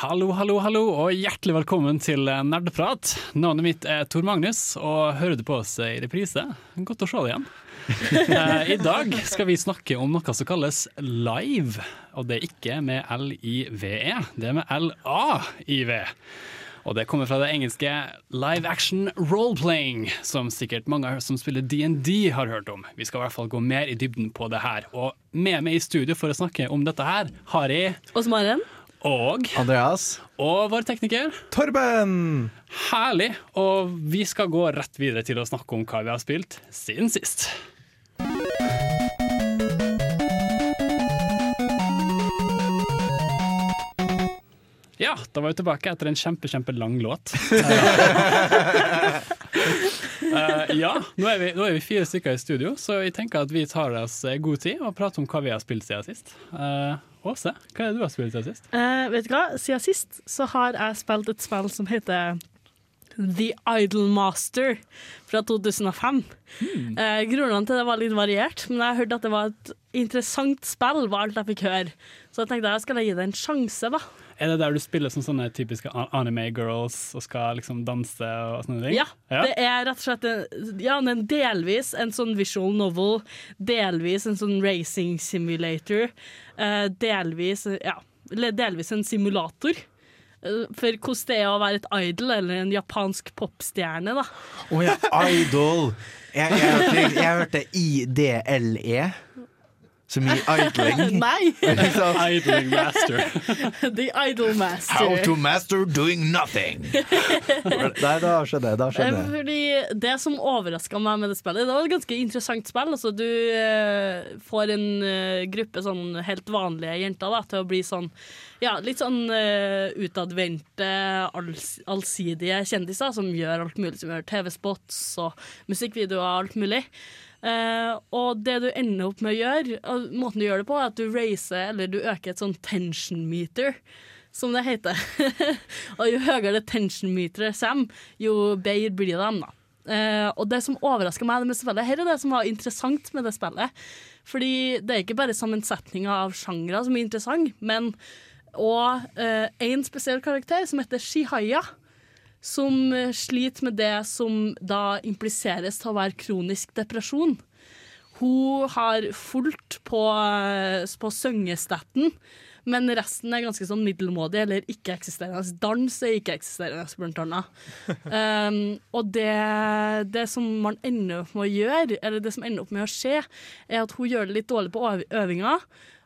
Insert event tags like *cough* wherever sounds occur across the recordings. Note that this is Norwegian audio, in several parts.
Hallo, hallo, hallo, og hjertelig velkommen til Nerdeprat. Navnet mitt er Tor Magnus, og hører du på oss i reprise? Godt å se deg igjen. *laughs* Eh, I dag skal vi snakke om noe som kalles live, og det er ikke med L-I-V-E, det er med L-A-I-V. Og det kommer fra det engelske live action role-playing, som sikkert mange som spiller DND har hørt om. Vi skal i hvert fall gå mer i dybden på det her. Og med meg i studio for å snakke om dette her, har jeg Og Maren. Og Andreas. og vår tekniker. Torben! Herlig! Og vi skal gå rett videre til å snakke om hva vi har spilt siden sist. Ja, da var vi tilbake etter en kjempe, kjempe lang låt. uh, *laughs* ja, nå er, vi, nå er vi fire stykker i studio, så jeg tenker at vi tar oss god tid og prater om hva vi har spilt siden sist. Eh, Åse, hva er det du har spilt siden sist? Eh, vet du hva? Siden sist så har jeg spilt et spill som heter The Idolmaster fra 2005. Eh, grunnene til det var litt variert, men jeg hørte at det var et interessant spill, var alt jeg fikk høre. Så jeg tenkte jeg skal gi det en sjanse, da. Er det der du spiller som sånne typiske anime girls og skal liksom danse og sånne ting? Ja, det er rett og slett en, ja, er delvis en sånn visual novel, delvis en sånn racing simulator, eh, delvis, ja, delvis en simulator. Eh, For hvordan det er å være et idol eller en japansk popstjerne, da. Å ja, idol! Jeg, jeg, jeg, jeg hørte IDLE, som mye idling. *laughs* Nei! Idling master. *laughs* The Idol How to master doing nothing. *laughs* Nei, da skjønner jeg. Da Eh, skjønner jeg. Fordi Det som overraska meg med det spillet, det var et ganske interessant spill. Altså, du eh, får en eh, gruppe sånn helt vanlige jenter da, til å bli sånn ja, litt sånn uh, utadvendte, alls allsidige kjendiser som gjør alt mulig. Som gjør TV-spots og musikkvideoer og alt mulig. Uh, og det du ender opp med å gjøre, måten du gjør det på, er at du raiser, eller du øker et sånn tension meter som det heter. *laughs* og jo høyere tension meteret kommer, jo bedre blir de. da. Uh, og det som overrasker meg med spillet, her er det som var interessant med det spillet. Fordi det er ikke bare sammensetninga av sjangre som er interessant, men og én spesiell karakter som heter Shihaya. Som eh, sliter med det som da impliseres til å være kronisk depresjon. Hun har fulgt på, eh, på syngestetten, men resten er ganske sånn middelmådig eller ikke-eksisterende. Dans er ikke-eksisterende, blant annet. Um, og det, det som man ender opp med å gjøre, eller det som ender opp med å skje, er at hun gjør det litt dårlig på øv- øvinga.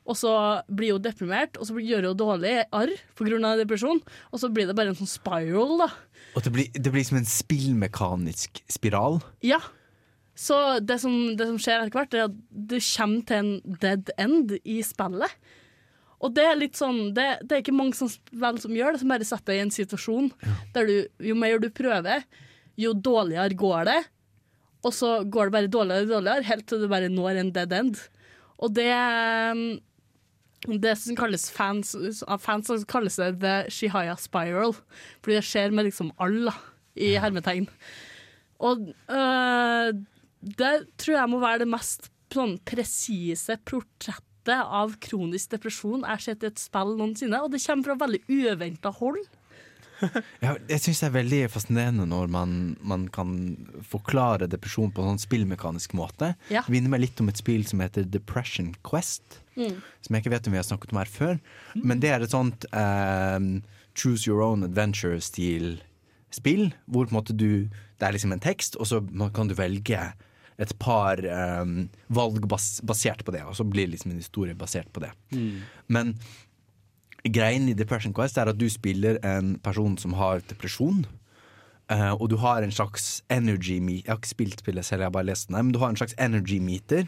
Og så blir hun deprimert, og så gjør hun dårlig arr pga. depresjon. Og så blir det bare en sånn spiral, da. Og det blir, det blir som en spillmekanisk spiral. Ja. Så det som, det som skjer etter hvert, er at du kommer til en dead end i spillet. Og det er litt sånn Det, det er ikke mange som vel, som gjør det, som bare setter deg i en situasjon der du, jo mer du prøver, jo dårligere går det. Og så går det bare dårligere og dårligere, helt til du bare når en dead end. Og det det som kalles fans, av fans som kalles det The Shihaya Spiral. Fordi det skjer med liksom alle, i hermetegn. Og øh, det tror jeg må være det mest sånn presise portrettet av kronisk depresjon jeg har sett i et spill noensinne. Og det kommer fra veldig uventa hold. Ja, jeg syns det er veldig fascinerende når man, man kan forklare depresjon på en sånn spillmekanisk måte. Ja. Det minner meg litt om et spill som heter Depression Quest. Mm. Som jeg ikke vet om vi har snakket om her før. Men det er et sånt eh, choose your own adventure-stil spill. Hvor på en måte du Det er liksom en tekst, og så kan du velge et par eh, valg bas basert på det. Og så blir liksom en historie basert på det. Men greien i Depression Quest er at du spiller en person som har depresjon. Uh, og du har en slags energy meter Jeg har ikke spilt spillet selv, jeg har bare lest her, Men du har en slags energy meter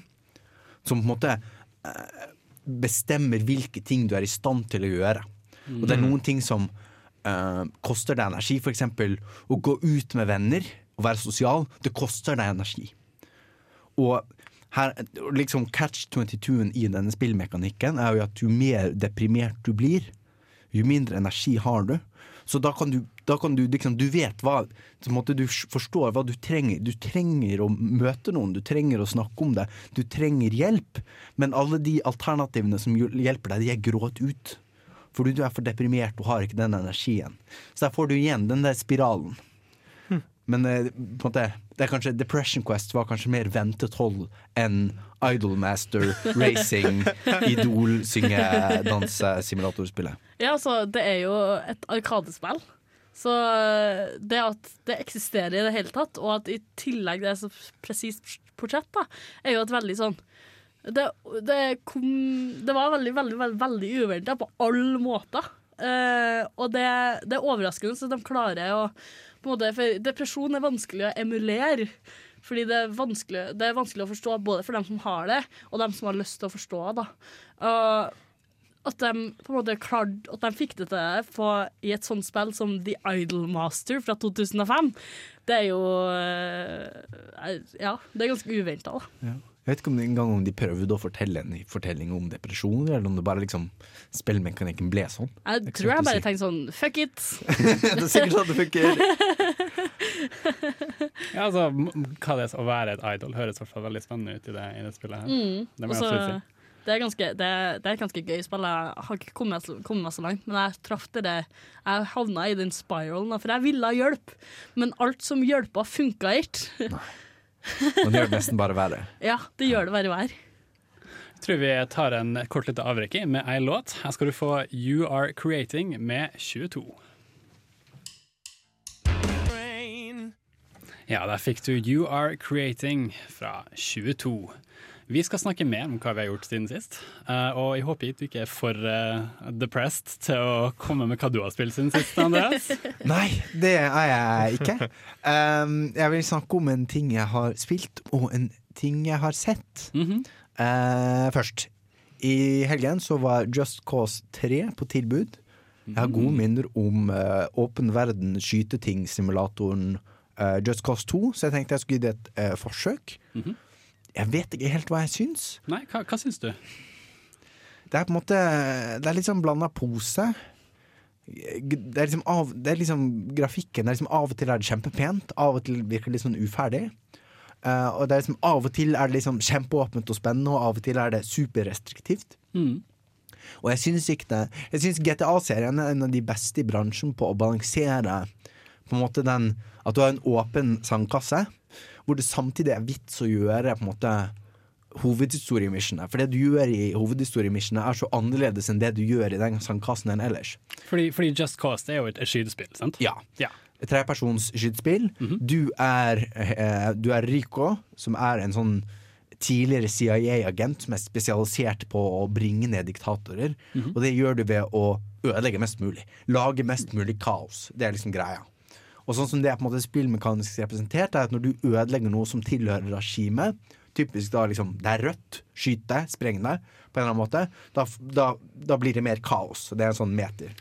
som på en måte uh, bestemmer hvilke ting du er i stand til å gjøre. Og det er noen ting som uh, koster deg energi. For eksempel å gå ut med venner og være sosial. Det koster deg energi. Og her, liksom Catch 22-en i denne spillmekanikken er jo at jo mer deprimert du blir, jo mindre energi har du. Så da kan du, da kan du liksom Du vet hva Du forstår hva du trenger. Du trenger å møte noen, du trenger å snakke om det. Du trenger hjelp. Men alle de alternativene som hjelper deg, de er gråt ut. Fordi du er for deprimert og har ikke den energien. Så der får du igjen den der spiralen. Men eh, på en måte, det er kanskje Depression Quest var kanskje mer ventet hold enn Idolmaster, Racing, *laughs* Idol, synge, danse, simulatorspillet. Ja, altså, det er jo et arkadespill. Så eh, det at det eksisterer i det hele tatt, og at i tillegg det er så presist portrett, da, er jo et veldig sånn Det, det, kom, det var veldig, veldig, veldig, veldig uventa på alle måter. Eh, og det, det er overraskende så de klarer å måte, For depresjon er vanskelig å emulere. Fordi det er, vanskelig, det er vanskelig å forstå både for dem som har det, og dem som har lyst til å forstå det. Og at de på en måte klarte At de fikk det til på, i et sånt spill som The Idolmaster fra 2005, det er jo eh, Ja, det er ganske uventa, da. Jeg vet ikke om engang om de prøvde å fortelle en fortelling om depresjoner, eller om det bare liksom spillmekanikken ble sånn. Jeg Det tror jeg bare si. tenkte sånn fuck it. *laughs* det er sikkert sånn det funker. *laughs* Ja, altså, hva det er å være et idol høres i hvert fall veldig spennende ut i det, i det spillet. her. Mm. Det må jeg absolutt si. det er, ganske, det, er, det er et ganske gøy spill. Jeg har ikke kommet, kommet meg så langt, men jeg traff det det. Jeg havna i den spiralen, for jeg ville ha hjelp, men alt som hjelpa, funka ikke. Og det gjør det nesten bare verre. *laughs* Ja, det gjør det bare verre. Jeg tror vi tar en kort lite avbrekk med ei låt. Her skal du få You Are Creating med 22. Ja, der fikk du You Are Creating fra 22. Vi skal snakke mer om hva vi har gjort siden sist, Uh, og jeg håper du ikke er for uh, depressed til å komme med hva du har spilt siden sist, Andreas. *laughs* Nei, det er jeg ikke. Um, jeg vil snakke om en ting jeg har spilt, og en ting jeg har sett. Mm -hmm. uh, først. I helgen så var Just Cause 3 på tilbud. Jeg har gode minner om åpen verden skyteting-simulatoren eh, Just Cause 2, så jeg tenkte jeg skulle gi det et forsøk. Mhm. Jeg vet ikke helt hva jeg syns. Nei, hva, hva syns du? Det er på en måte Det er litt sånn blanda pose. Det er liksom av, det er liksom grafikken det er liksom Av og til er det kjempepent, av og til virker det litt sånn uferdig. Uh, og det er liksom Av og til er det liksom kjempeåpent og spennende, og av og til er det superrestriktivt. Mm. Og jeg syns ikke det Jeg syns GTA-serien er en av de beste i bransjen på å balansere på en måte den At du har en åpen sandkasse, hvor det samtidig er vits å gjøre på en måte hovedhistoriemissionet. For det du gjør i hovedhistoriemissionet er så annerledes enn det du gjør i den sandkassen enn ellers. Fordi, fordi Just Cause er jo et, et skytespill, sant? Ja. Ja. Trepersons skytespill. Du er eh, Du er Rico, som er en sånn tidligere CIA-agent som er spesialisert på å bringe ned diktatorer. Og det gjør du ved å ødelegge mest mulig. Lage mest mulig kaos. Det er liksom greia. Og sånn som det er på en måte spillmekanisk representert, er at når du ødelegger noe som tilhører regimet, typisk da liksom det er rødt, skyt det, spreng det, på en eller annen måte, da, da, da blir det mer kaos. Det er en sånn meter.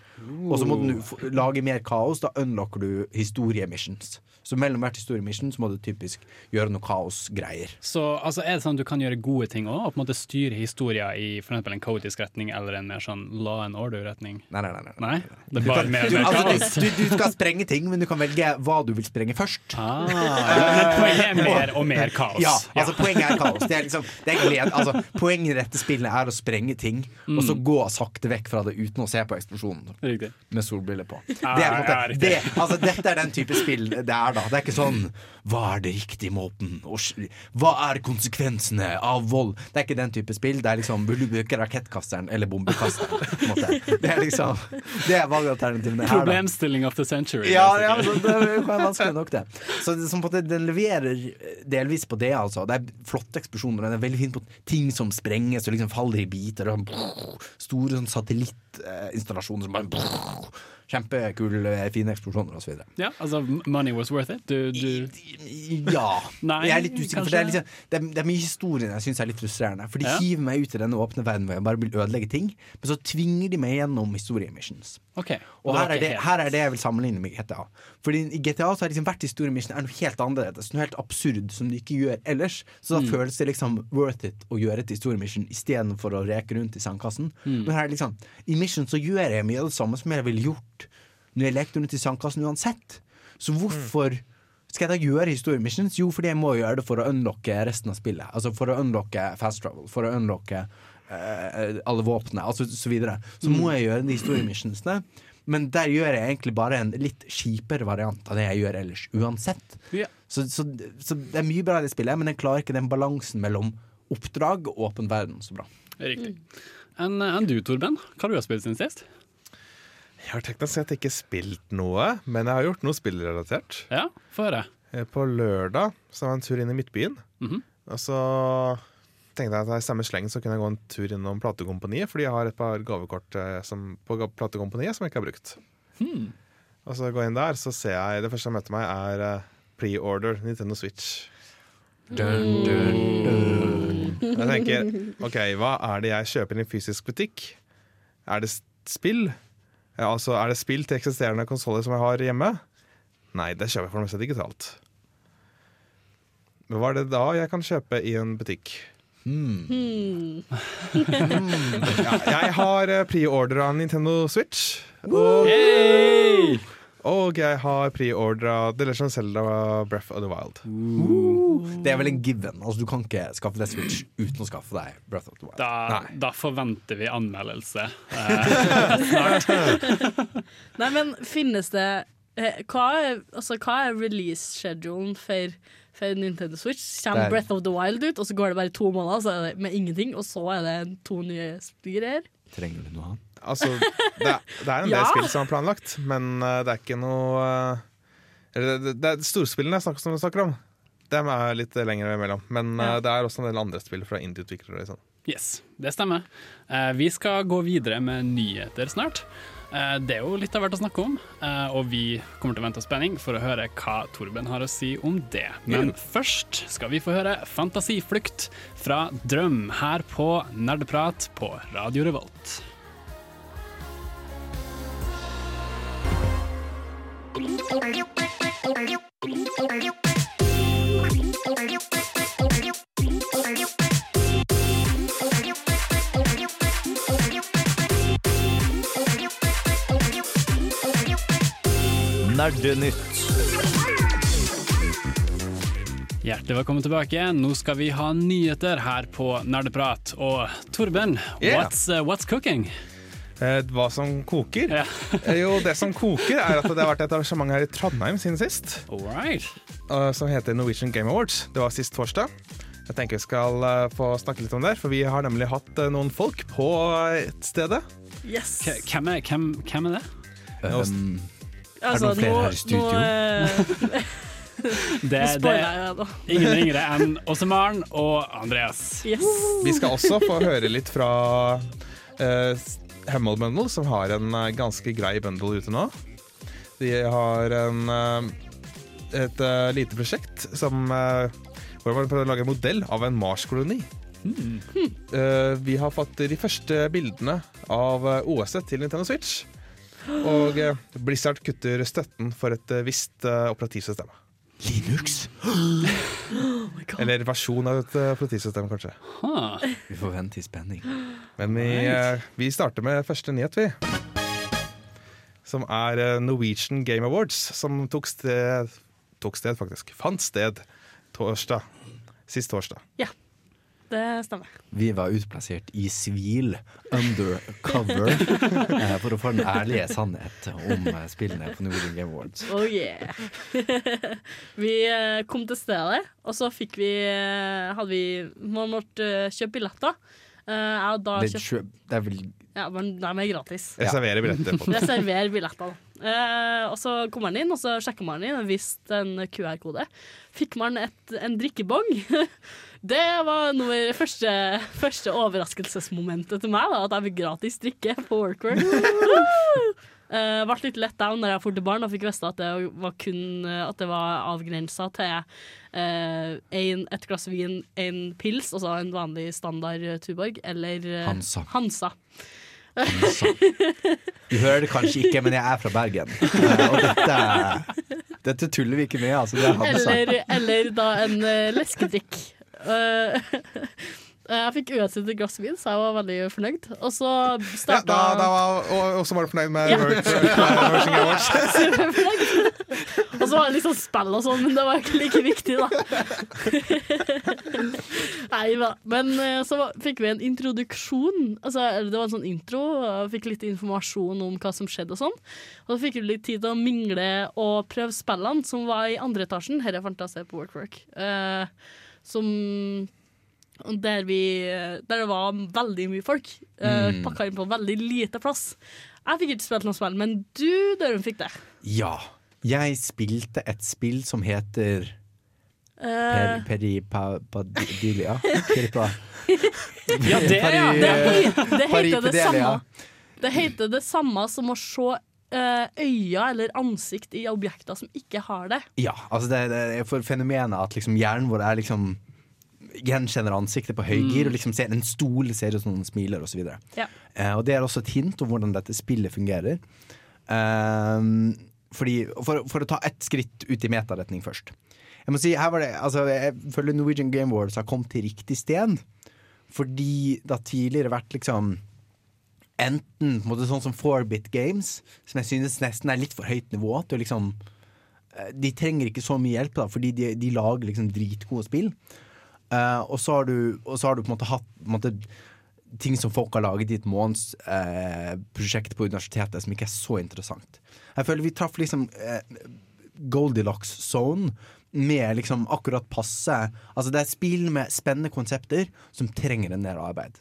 Og så må du lage mer kaos, da unlocker du historiemissions. Så mellom hvert historiemission så må du typisk gjøre noe kaosgreier. Så altså, er det sånn at du kan gjøre gode ting òg, og på en måte styre historier i for eksempel en kaotisk retning eller en mer sånn law and order-retning? Nei, nei, nei. nei. Nei? Det Du, kan, mer, du, mer altså, du, du, du skal sprenge ting, men du kan velge hva du vil sprenge først. Ah, *laughs* poenget er mer og mer kaos. Ja, altså Poenget er kaos. Det er liksom, det er glede, altså, poenget i dette spillet er å sprenge ting, og så gå sakte vekk fra det uten å se på eksplosjonen. Riktig. Med solbriller på. Det er, på ja, måte, det, altså, dette er den type spill det er, da. Det er ikke sånn Hva er det riktige måten Hva er konsekvensene av vold? Det er ikke den type spill. Det er liksom Vil du bruke rakettkasteren eller bombekasteren? Det er liksom Det er valgalternativene her. Problemstilling of the century. Ja, ja så det er vanskelig nok, det. Så det, som på det, den leverer delvis på det, altså. Det er flotte eksplosjoner. Den er veldig fin på ting som sprenges og liksom faller i biter. Og sånn, store sånn satellittinstallasjoner som bare Kjempekule, fine eksplosjoner osv. Ja, altså money was worth it. Du, du Ja. *laughs* Nei, jeg er litt usikker, for det er, liksom, det, er, det er mye historien jeg syns er litt frustrerende. For de Ja. hiver meg ut i denne åpne verden hvor jeg bare vil ødelegge ting, men så tvinger de meg gjennom historiemissions. Okay. Og og her er, det, her er det jeg vil sammenligne med GTA. Fordi I GTA så har liksom hvert historiemission er noe helt annerledes. Noe helt absurd som du ikke gjør ellers. Så da føles det liksom worth it å gjøre et historiemission istedenfor å reke rundt i sandkassen. Men her er liksom i mission så gjør jeg mye av det samme som jeg ville gjort når jeg lekte under til sandkassen uansett. Så hvorfor skal jeg da gjøre historie missions? Jo, fordi jeg må gjøre det for å unlocke resten av spillet. Altså for å unlocke fast travel, for å unlocke uh, alle våpnene, altså så videre. Så må jeg gjøre de historiemissionsene. Men der gjør jeg egentlig bare en litt kjipere variant av det jeg gjør ellers, uansett. Ja. Så, så, så det er mye bra i det spillet, men jeg klarer ikke den balansen mellom oppdrag og åpen verden så bra. Riktig. Enn enn du, Torben? Hva har du spilt siden sist? Jeg har teknisk sett ikke spilt noe, men jeg har gjort noe spillrelatert. Ja, få høre. Eh, På lørdag så var jeg en tur inn i Midtbyen. Mhm. Og så tenkte jeg at i samme sleng så kunne jeg gå en tur innom platekompaniet, fordi jeg har et par gavekort eh, som, på platekompaniet som jeg ikke har brukt. Hmm. Og så går jeg inn der, så ser jeg Det første som møter meg, er eh, pre-order Nintendo Switch. Dun, dun, dun. Jeg tenker OK, hva er det jeg kjøper i en fysisk butikk? Er det spill? Ja, altså, er det spill til eksisterende konsoller som jeg har hjemme? Nei, det kjøper jeg for det meste digitalt. Men hva er det da jeg kan kjøpe i en butikk? Hmm. *laughs* Ja, jeg har eh, preordra Nintendo Switch. Og, Hey! Og jeg har preordra The Legend of Zelda Breath of the Wild. Det er vel en given. Altså, du kan ikke skaffe deg Switch uten å skaffe deg Breath of the Wild. Da, da forventer vi anmeldelse. *laughs* *laughs* Nei, men finnes det eh, Hva er, altså, hva er release-schedulen for, for Nintendo Switch? Kommer er- Breath of the Wild ut, og så går det bare to måneder så er det med ingenting, og så er det to nye greier? Trenger du noe annet? Altså, det er, det er en del Ja. spill som er planlagt, men eh, det er ikke noe eh, eller det, det er storspillene jeg snakker, snakker om. Dem er litt lenger imellom. Men eh, Ja. det er også en del andre spill fra indie-utviklere. Liksom. yes, det stemmer. Eh, vi skal gå videre med nyheter snart. Eh, det er jo litt av hvert å snakke om, eh, og vi kommer til å vente av spenning for å høre hva Torben har å si om det. Men først skal vi få høre 'Fantasiflukt' fra Drøm her på Nerdprat på Radio Revolt. Nerdenytt. Hjertelig velkommen tilbake. Nå skal vi ha nyheter her på Nerdeprat. Og Torben, Yeah. what's, uh, what's cooking? Eh, hva som koker? Ja. Eh, jo, det som koker, er at det har vært et arrangement her i Trondheim siden sist. All right. eh, som heter Norwegian Game Awards. Det var sist torsdag. Jeg tenker vi skal få snakke litt om det, for vi har nemlig hatt noen folk på et stedet. Yes! Hvem er, hvem, hvem er det? Um, Altså, noen flere nå- her i studio? Nå, *laughs* *laughs* Det, det er ingen yngre enn Åse Maren og Andreas. Yes. Vi skal også få høre litt fra uh, Hemmold Bundle, som har en eh, ganske grei bundle ute nå. De har en, eh, et eh, lite prosjekt som hvor man prøver å lage en modell av en Mars-koloni. Eh, vi har fått de første bildene av OS-et til Nintendo Switch. Og Blizzard kutter støtten for et visst operativsystem. Linux? *gasps* Eller versjon av et eh, operativsystem, kanskje. Huh. Vi får vente i spenning. Men vi, eh, vi starter med første nyhet, vi. Som er eh, Norwegian Game Awards, som tok sted Tok sted, faktisk. Fant sted torsdag. Sist torsdag. Det stemmer. Vi var utplassert i sivil, undercover, *laughs* eh, for å få den ærlige sannhet om eh, spillene på Nordic Game Awards. Oh yeah. *laughs* vi eh, kom til stedet, og så fikk vi Hadde vi Man måtte kjøpe billetter. Eh, Jeg og da Det, er kjøpt det er vel Ja, men de er gratis. Reserverer billetter. på det. Reserver billetter. Eh, og så kommer man inn, og så sjekker man inn viste en QR-kode. Fikk man et, en drikkebong. *laughs* Det var noe første, første overraskelsesmomentet til meg, da, at jeg fikk gratis drikke på Workwear. Uh, *laughs* ble litt let down når jeg dro til barn og fikk vite at det var kun At det var avgrensa til uh, en, et glass vin, en pils, altså en vanlig standard Tuborg, eller uh, Hansa. Hansa. Så. Du hører det kanskje ikke, men jeg er fra Bergen. Eh, Og dette, dette tuller vi ikke med. Altså, er Eller, eller da en uh, leskedrikk. Eh, jeg fikk uansett et glass vin, så jeg var veldig fornøyd. Og så Ja, da, da var, og, og så var du fornøyd med Ja. Merging Awards? Og så var det liksom spill og sånn, men det var ikke like viktig, da. Nei da. Men eh, så fikk vi en introduksjon. Altså, det var en sånn intro, fikk litt informasjon om hva som skjedde og sånn. Og så fikk vi litt tid til å mingle og prøve spillene som var i andre etasjen. Dette fant jeg seg på Workwork. Uh, som der, vi, der det var veldig mye folk. Uh, Mm. Pakka inn på veldig lite plass. Jeg fikk ikke spilt noe spill, men du, Dørum, fikk det. Ja. Jeg spilte et spill som heter Eh, per, Peripadilia. Peripa, Ja, det, ja. det, det heter det samme. Det heter det samme som å se øyne øya eller ansikt i objekter som ikke har det. Ja, altså det, det er for fenomenet at liksom hjernen vår er liksom gjenkjenner ansiktet på høygir og liksom ser en stol, ser ut som noen smiler osv. Mm. Ja. Eh, og det er også et hint om hvordan dette spillet fungerer. Ehm, fordi, for, for å ta ett skritt ut i metaretning først. Jeg må si, her var det, altså, jeg føler Norwegian Game Awards har kommet til riktig sted. Fordi det har tidligere vært liksom Enten på en måte sånn som 4-bit games, som jeg synes nesten er litt for høyt nivå. Til å liksom eh, De trenger ikke så mye hjelp, da fordi de, de lager liksom dritgode spill. Eh, og, så har du, og så har du på en måte hatt på en måte, ting som folk har laget i et månedsprosjekt på universitetet som ikke er så interessant. Jeg føler vi traff liksom eh, Goldilocks zone med liksom akkurat passe Altså Det er spill med spennende konsepter som trenger en del arbeid.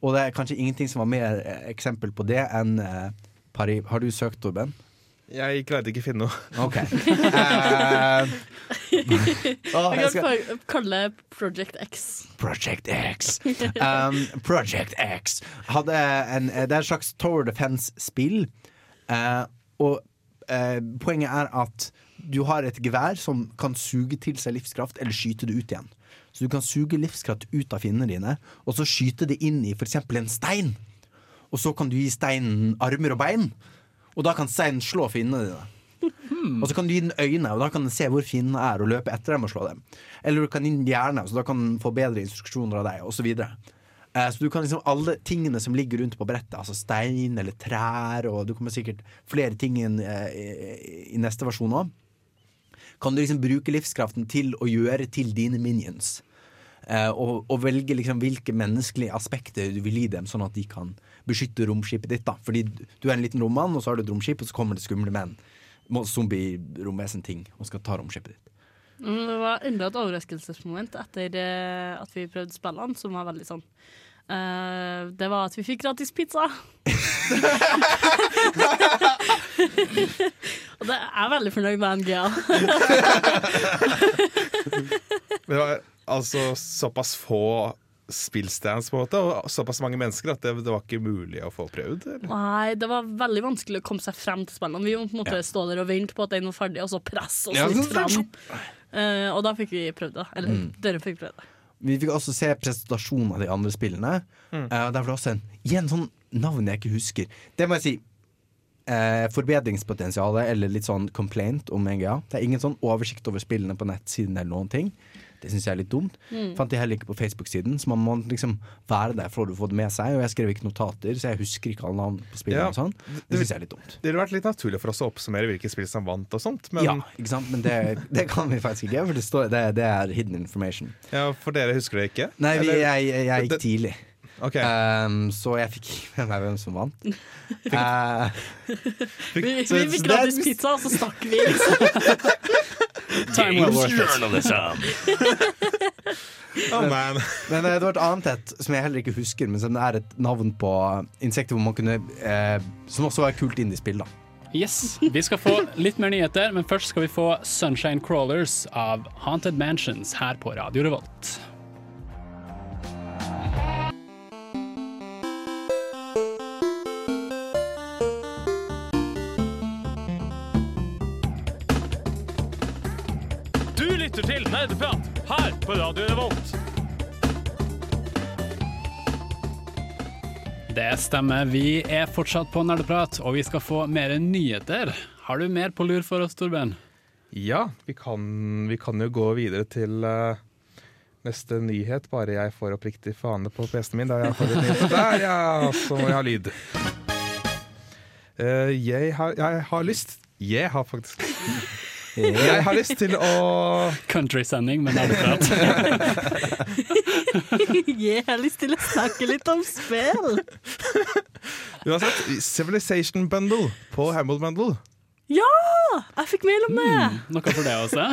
Og det er kanskje ingenting som var mer eh, eksempel på det enn eh, Paris. Har du søkt, Torben? Jeg klarte ikke å finne noe. OK. *laughs* Eh, å, Jeg jeg skal- kan kalle det Project X. Project X. *laughs* Um, Project X hadde en, Det er et slags Tower Defense-spill. Uh, og uh, poenget er at du har et gevær som kan suge til seg livskraft, eller skyte det ut igjen. Så du kan suge livskraft ut av fiendene dine, og så skyte det inn i f.eks. en stein. Og så kan du gi steinen armer og bein, og da kan steinen slå fiendene dine. Og så kan du gi den øyne, og da kan den se hvor fiendene er, og løpe etter dem og slå dem. Eller du kan gi den hjerne, så da kan den få bedre instruksjoner av deg, osv. Eh, så du kan liksom alle tingene som ligger rundt på brettet, altså stein eller trær, og du kommer sikkert flere ting inn, eh, i, i neste versjon òg, kan du liksom bruke livskraften til å gjøre til dine minions. Eh, og, og velge liksom hvilke menneskelige aspekter du vil gi dem, sånn at de kan beskytte romskipet ditt. da Fordi du er en liten rommann, og så har du et romskip, og så kommer det skumle menn. Zombie-romvesen-ting og skal ta romskipet ditt. Mm, Det var enda et overraskelsesmoment etter eh, at vi prøvde spillene, som var veldig sånn Uh, Det var at vi fikk gratis pizza. Og det er jeg veldig fornøyd med NGA. Det var altså såpass få spillstands på en måte, og såpass mange mennesker at det, det var ikke mulig å få prøvd. Eller? Nei, det var veldig vanskelig å komme seg frem til spillene. Vi måtte på en måte stå der og vente på at den var ferdig, og så presse oss Ja, litt frem. Uh, og da fikk vi prøvd det. Eller Mm. dere fikk prøvd det. Vi fikk også se presentasjonen av de andre spillene. Mm. Uh, der var det også en, igjen sånn navn jeg ikke husker. Det må jeg si. Eh, forbedringspotensialet, eller litt sånn complaint om NGA. Det er ingen sånn oversikt over spillene på nettsiden eller noen ting. Det syns jeg er litt dumt. Fant de heller ikke på Facebook-siden, så man må liksom være der for å få det med seg. Og jeg skrev ikke notater, så jeg husker ikke alle navn på spillene Ja, og sånn. Det syns jeg er litt dumt. Det ville vært litt naturlig for oss å oppsummere hvilke spill som vant og sånt, men ja, ikke sant? Men det, det kan vi faktisk ikke, for det, står, det, det er hidden information. ja, for dere husker det ikke? Nei, vi, jeg, jeg, jeg gikk Det- tidlig. Ok. Um, så jeg fikk ikke med meg hvem som vant. *laughs* Eh, *laughs* Vi, Så- vi så fikk er- gratis pizza, og så stakk vi. *laughs* Liksom. Time it. Oh, men, men det var et annet et som jeg heller ikke husker, men som er et navn på insekter hvor man kunne eh, Som også var et kult indiespill, da. Yes, Vi skal få litt mer nyheter, men først skal vi få Sunshine Crawlers av Haunted Mansions her på Radio Revolt. Stemmer, vi er fortsatt på Nerdeprat, og vi skal få mer nyheter. Har du mer på lur for oss, Torben? Ja, vi kan, vi kan jo gå videre til uh, neste nyhet, bare jeg får opp riktig fane på PC-en min. Der, jeg får. Der, ja! Så må jeg ha lyd. Uh, jeg, har, jeg har lyst Jeg har faktisk Jeg har lyst til å Countrysending det Nerdeprat. *laughs* Jeg har lyst til å snakke litt om spill. *laughs* Uansett, Civilization Bundle på Hamble Bundle. Ja! Jeg fikk mail om det. Noe for det også.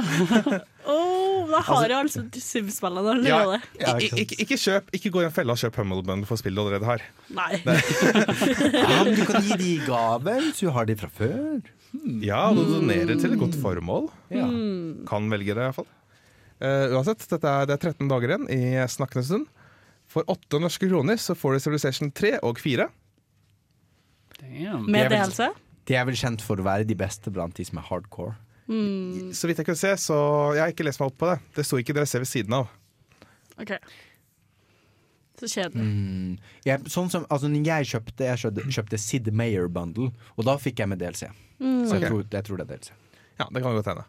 *laughs* oh, da har jeg altså Sims-spillene Ja, ja, ikke, ikke, kjøp, ikke gå i en felle og kjøp Hummel Bundle for spill du allerede har. Nei. Ja, men du kan gi de i gave hvis du har de fra før. Ja, du donerer til et godt formål. Ja. Kan velge det, iallfall. Uh, uansett, dette er, det er 13 dager igjen i snakkende stund. For 8 norske kroner så får du Civilization 3 og 4. Damn. Med Jeg vil- De er vel kjent for å være de beste blant de som er hardcore. Så vidt jeg kunne se, så Jeg har ikke lest meg opp på det. Det sto ikke dere ser ved siden av. OK. Så kjedelig. Mm. Jeg, sånn som, altså, jeg kjøpte Jeg kjøpte, kjøpte Sid Mayer Bundle, og da fikk jeg med DLC. Så jeg, tror, jeg tror det er DLC. Ja, det kan godt hende.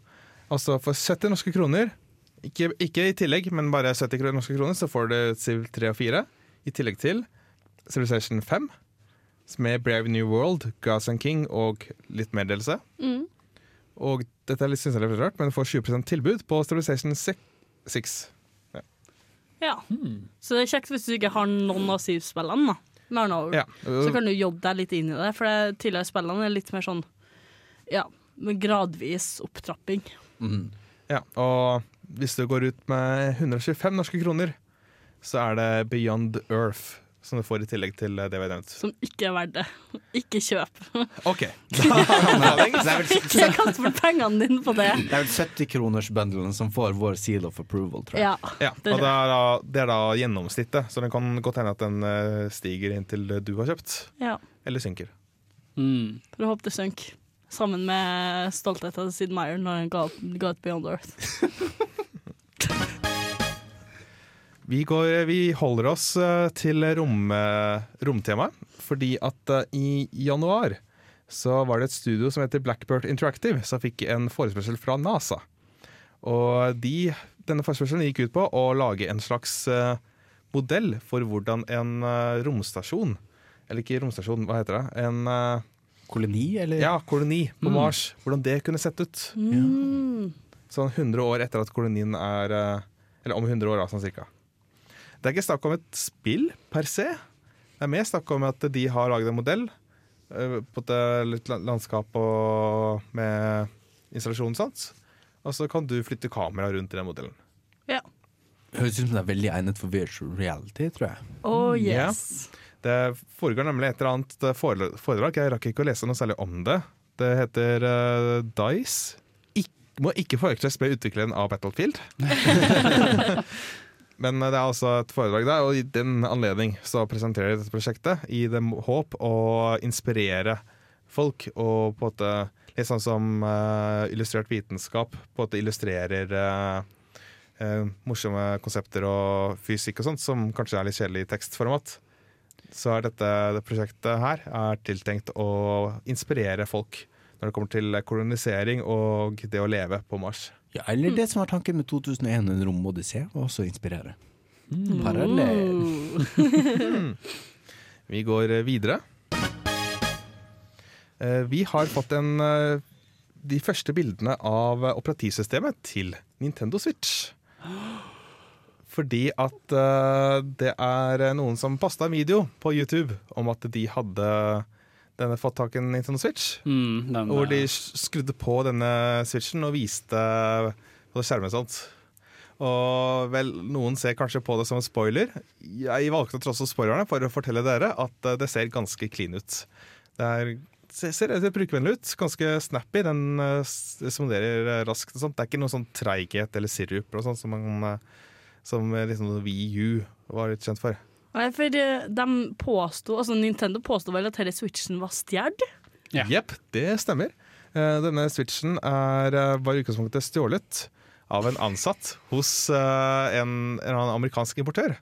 Altså for 70 norske kroner, ikke, ikke i tillegg, men bare 70 norske kroner, så får du Civ 3 og 4. I tillegg til Civilization 5, med Brave New World, Gas and King og litt mer DLC. Mm. Og dette er litt, synes jeg er litt rart, men du får 20% tilbud på Civilization 6. Ja. Så det er kjekt hvis du ikke har noen av Siv-spillene, da. Ja. Så kan du jobbe deg litt inn i det, for det tidligere spillene er litt mer sånn Ja, med gradvis opptrapping. Mm. Ja, og hvis du går ut med 125 norske kroner, så er det Beyond Earth som du får i tillegg til det vi har nevnt. Som ikke er verdt det. Ikke kjøp. OK. *laughs* Da, vel, Ikke kast bort pengene dine på det. det er vel 70-kronersbundlen som får vår seal of approval, tror jeg. Ja. Ja, Det og det er, da, det er da gjennomsnittet, så det kan godt hende at den eh, stiger inntil du har kjøpt, ja. eller synker. Mm. For å håpe det synker. Sammen med stoltheten til Sid Meyer når han ga, ga ut Beyond Earth. *laughs* *laughs* Vi, går, vi holder oss eh, til rom, eh, romtemaet, fordi at eh, i januar så var det et studio som heter Blackbird Interactive som fikk en forespørsel fra NASA. Og de, denne forespørselen gikk ut på å lage en slags modell for hvordan en romstasjon Eller ikke romstasjon, hva heter det? En Koloni, eller? ja, koloni på Mars. Hvordan det kunne sett ut. Mm. Sånn 100 år etter at kolonien er Eller om 100 år, da, sånn cirka. Det er ikke snakk om et spill per se. Det er mer snakk om at de har laget en modell eh, på et eh, litt landskap og med installasjonen. og. Og så kan du flytte kamera rundt i den modellen. Ja. Høres ut som det er veldig egnet for virtual reality, tror jeg. Oh yes. Yeah. Det foregår nemlig et eller annet foredrag. Jeg rakk ikke å lese noe særlig om det. Det heter uh, Dice. Ik må ikke forveksles med utvikleren av Battlefield. *laughs* Men eh, det er altså et foredrag der, og i den anledning så presenterer de dette prosjektet i det håp å inspirere folk, og på en måte litt sånn som uh, illustrert vitenskap på en måte illustrerer uh, uh, morsomme konsepter og fysikk og sånt, som kanskje er litt kjedelig i tekstformat. Så er dette det prosjektet her er tiltenkt å inspirere folk når det kommer til kolonisering og det å leve på Mars. Ja, eller det som var tanken med 2001, en romodyssé, og også inspirere. inspirere. Parallell. Vi går videre. Eh, Vi har fått en, eh, de første bildene av operativsystemet til Nintendo Switch. Fordi at eh, det er noen som posta en video på YouTube om at de hadde denne fått tak i en Nintendo Switch. Mm, den, Hvor de eh, skrudde på denne switchen og viste på skjermen sånt. Og vel, noen ser kanskje på det som en spoiler. Jeg valgte å trosse spoilerne for å fortelle dere at eh, det ser ganske clean ut. Det er, ser, ser brukervennlig ut. Ganske snappy. Den eh, responderer raskt. og sånt. Det er ikke noe sånn treighet eller sirup eller sånt som, man, som liksom VU var litt kjent for. Nei, for eh, de påsto, altså Nintendo påsto vel at denne switchen var stjålet? Ja. Jepp, det stemmer. Eh, Denne switchen er, eh, var i utgangspunktet stjålet av en ansatt hos en, en amerikansk importør.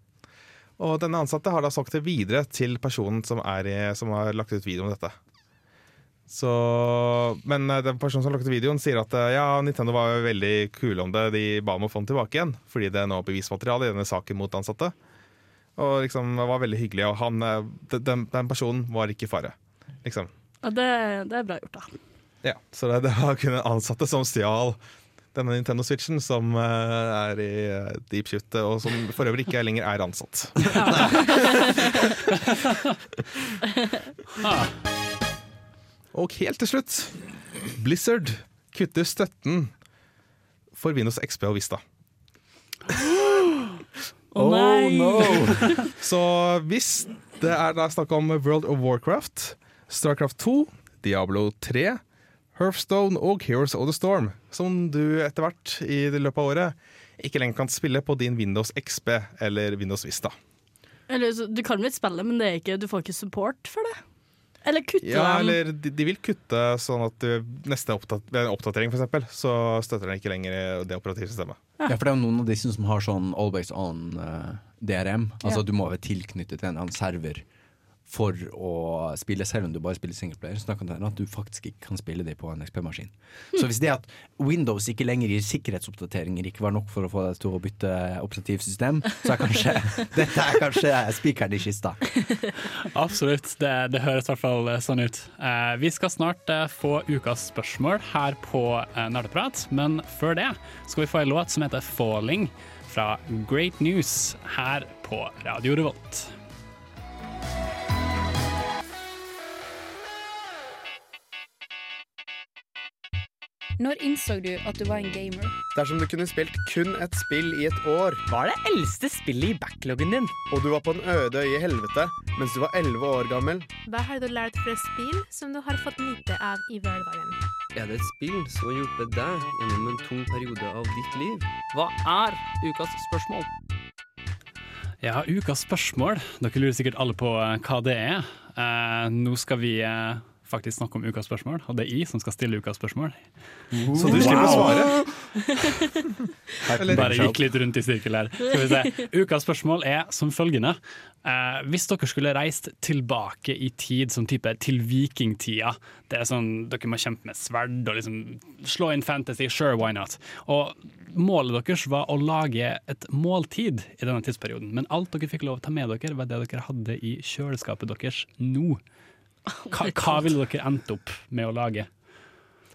Og denne ansatte har da solgt det videre til personen som, er i, som har lagt ut video om dette. Så, men den personen som har lagt ut videoen, sier at ja, Nintendo var veldig kule om det. De ba om å få den tilbake igjen, fordi det er nå bevismateriale i denne saken mot ansatte. Og liksom det var veldig hyggelig, og han, eh, den, den personen var ikke i fare. Liksom. Ja, det, det er bra gjort, da. Ja, så det, det var kun en ansatte som stjal denne Nintendo Switchen, som eh, er i uh, deep shit, og som for øvrig ikke lenger er ansatt. *laughs* og helt til slutt, Blizzard kutter støtten for Windows XP og Vista. Å nei! *laughs* Så hvis det er da snakk om World of Warcraft, Starcraft 2, Diablo 3, Hearthstone og Heroes of the Storm, som du etter hvert i løpet av året ikke lenger kan spille på din Windows XP eller Windows Vista. Eller, du kan vel spille, men det er ikke, du får ikke support for det? Eller kutte Ja, dem? eller de, de vil kutte sånn at du, neste oppdat oppdatering for eksempel, så støtter den ikke lenger det operativsystemet. Ja, for det er jo noen av disse som har sånn always on uh, DRM. Altså Ja. Du må være tilknyttet til en annen server for å spille, selv om du bare spiller singleplayer. Så kan det at du faktisk ikke kan spille det på en XP-maskin. Så hvis det at Windows ikke lenger gir sikkerhetsoppdateringer ikke var nok for å få deg til å bytte operativsystem, så er kanskje *laughs* dette er kanskje spikeren i kista. Absolutt, det, det høres i hvert fall eh, sånn ut. Eh, vi skal snart eh, få ukas spørsmål her på eh, Nerdeprat, men før det skal vi få en låt som heter 'Falling' fra Great News her på Radio Revolt. Når innså du at du var en gamer? Dersom du kunne spilt kun et spill i et år Hva er det eldste spillet i backloggen din? Og du var på en øde øye i helvete mens du var 11 år gammel Hva har du lært fra spill som du har fått nyte av i hverdagen? Er det et spill som har hjulpet deg gjennom en tung periode av ditt liv? Hva er ukas spørsmål? Ja, ukas spørsmål. Dere lurer sikkert alle på eh, hva det er. Eh, nå skal vi eh, faktisk snakke om ukas spørsmål, og det er jeg som skal stille ukas spørsmål. Så du slipper å svare? Bare gikk litt rundt i sirkel her. Skal vi se. Ukas spørsmål er som følgende. Eh, hvis dere skulle reist tilbake i tid, som type til vikingtida Det er sånn, Dere må kjempe med sverd og liksom slå inn fantasy, sure, why not? Og Målet deres var å lage et måltid i denne tidsperioden, men alt dere fikk lov å ta med dere, var det dere hadde i kjøleskapet deres nå. Hva, hva ville dere endt opp med å lage?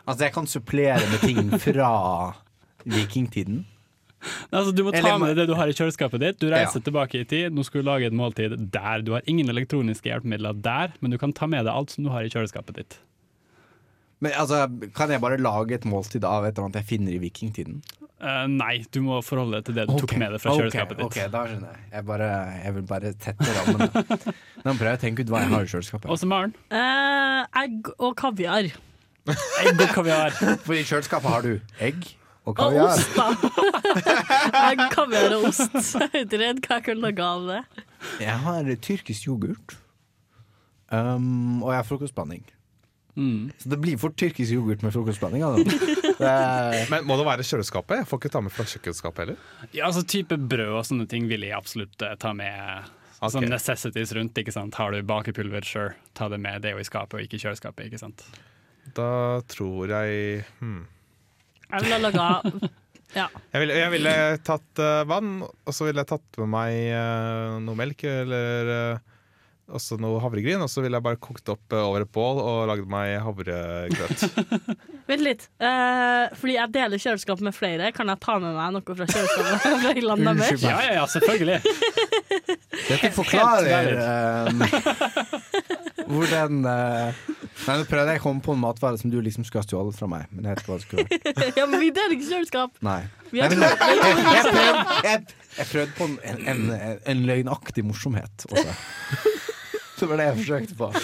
Altså, jeg kan supplere med ting fra vikingtiden. Altså, du må ta Eller- med det du har i kjøleskapet ditt. Du reiser Ja. tilbake i tid, nå skal du lage et måltid der. Du har ingen elektroniske hjelpemidler der, men du kan ta med deg alt som du har i kjøleskapet ditt. Men altså, Kan jeg bare lage et måltid av et eller annet jeg finner i vikingtiden? Eh, nei, du må forholde deg til det du tok med deg fra kjøleskapet ditt. Ok, da skjønner jeg. Jeg, bare, jeg vil bare tette rammene. *laughs* Nå prøver jeg å tenke ut hva jeg har i kjøleskapet. Og så Maren. Uh, egg og kaviar. *laughs* Egg og kaviar. For i kjøleskapet har du egg og kaviar. Og ost, da. *laughs* egg, kaviar og ost. Jeg er ikke redd hva jeg kan lage av det. Jeg har tyrkisk yoghurt. Um, og jeg har frokostblanding. Så det blir fort tyrkisk yoghurt med frokostblanding. Er- *laughs* Men må det være kjøleskapet? Jeg får ikke ta med fra kjøkkenskapet heller. Ja, altså type brød og sånne ting vil jeg absolutt eh, ta med. Sånn necessities rundt, ikke sant. Har du bakepulver, sure, ta det med. Det er jo i skapet og ikke i kjøleskapet, ikke sant. Da tror jeg hmm. Jeg ville laga *laughs* Ja. Jeg ville, jeg ville tatt uh, vann, og så ville jeg tatt med meg uh, noe melk eller eh, også noe havregryn. Og så ville jeg bare kokt opp eh, over et bål og lagd meg havregrøt. *laughs* Vent litt. Eh, fordi jeg deler kjøleskap med flere. Kan jeg ta med meg noe fra kjøleskapet? fra Irland deres? Ja, ja, ja, selvfølgelig. *laughs* Dette forklarer um, hvordan uh, Nei, Nå prøvde jeg å komme på en matvare som du liksom skulle ha stjålet fra meg. Men jeg vet ikke hva det skulle vært. *laughs* ja, men vi deler ikke kjøleskap. Nei. Vi Nei men, jeg, jeg, jeg, prøvde, jeg, jeg prøvde på en, en, en, en løgnaktig morsomhet også. Det var det jeg forsøkte på. *laughs*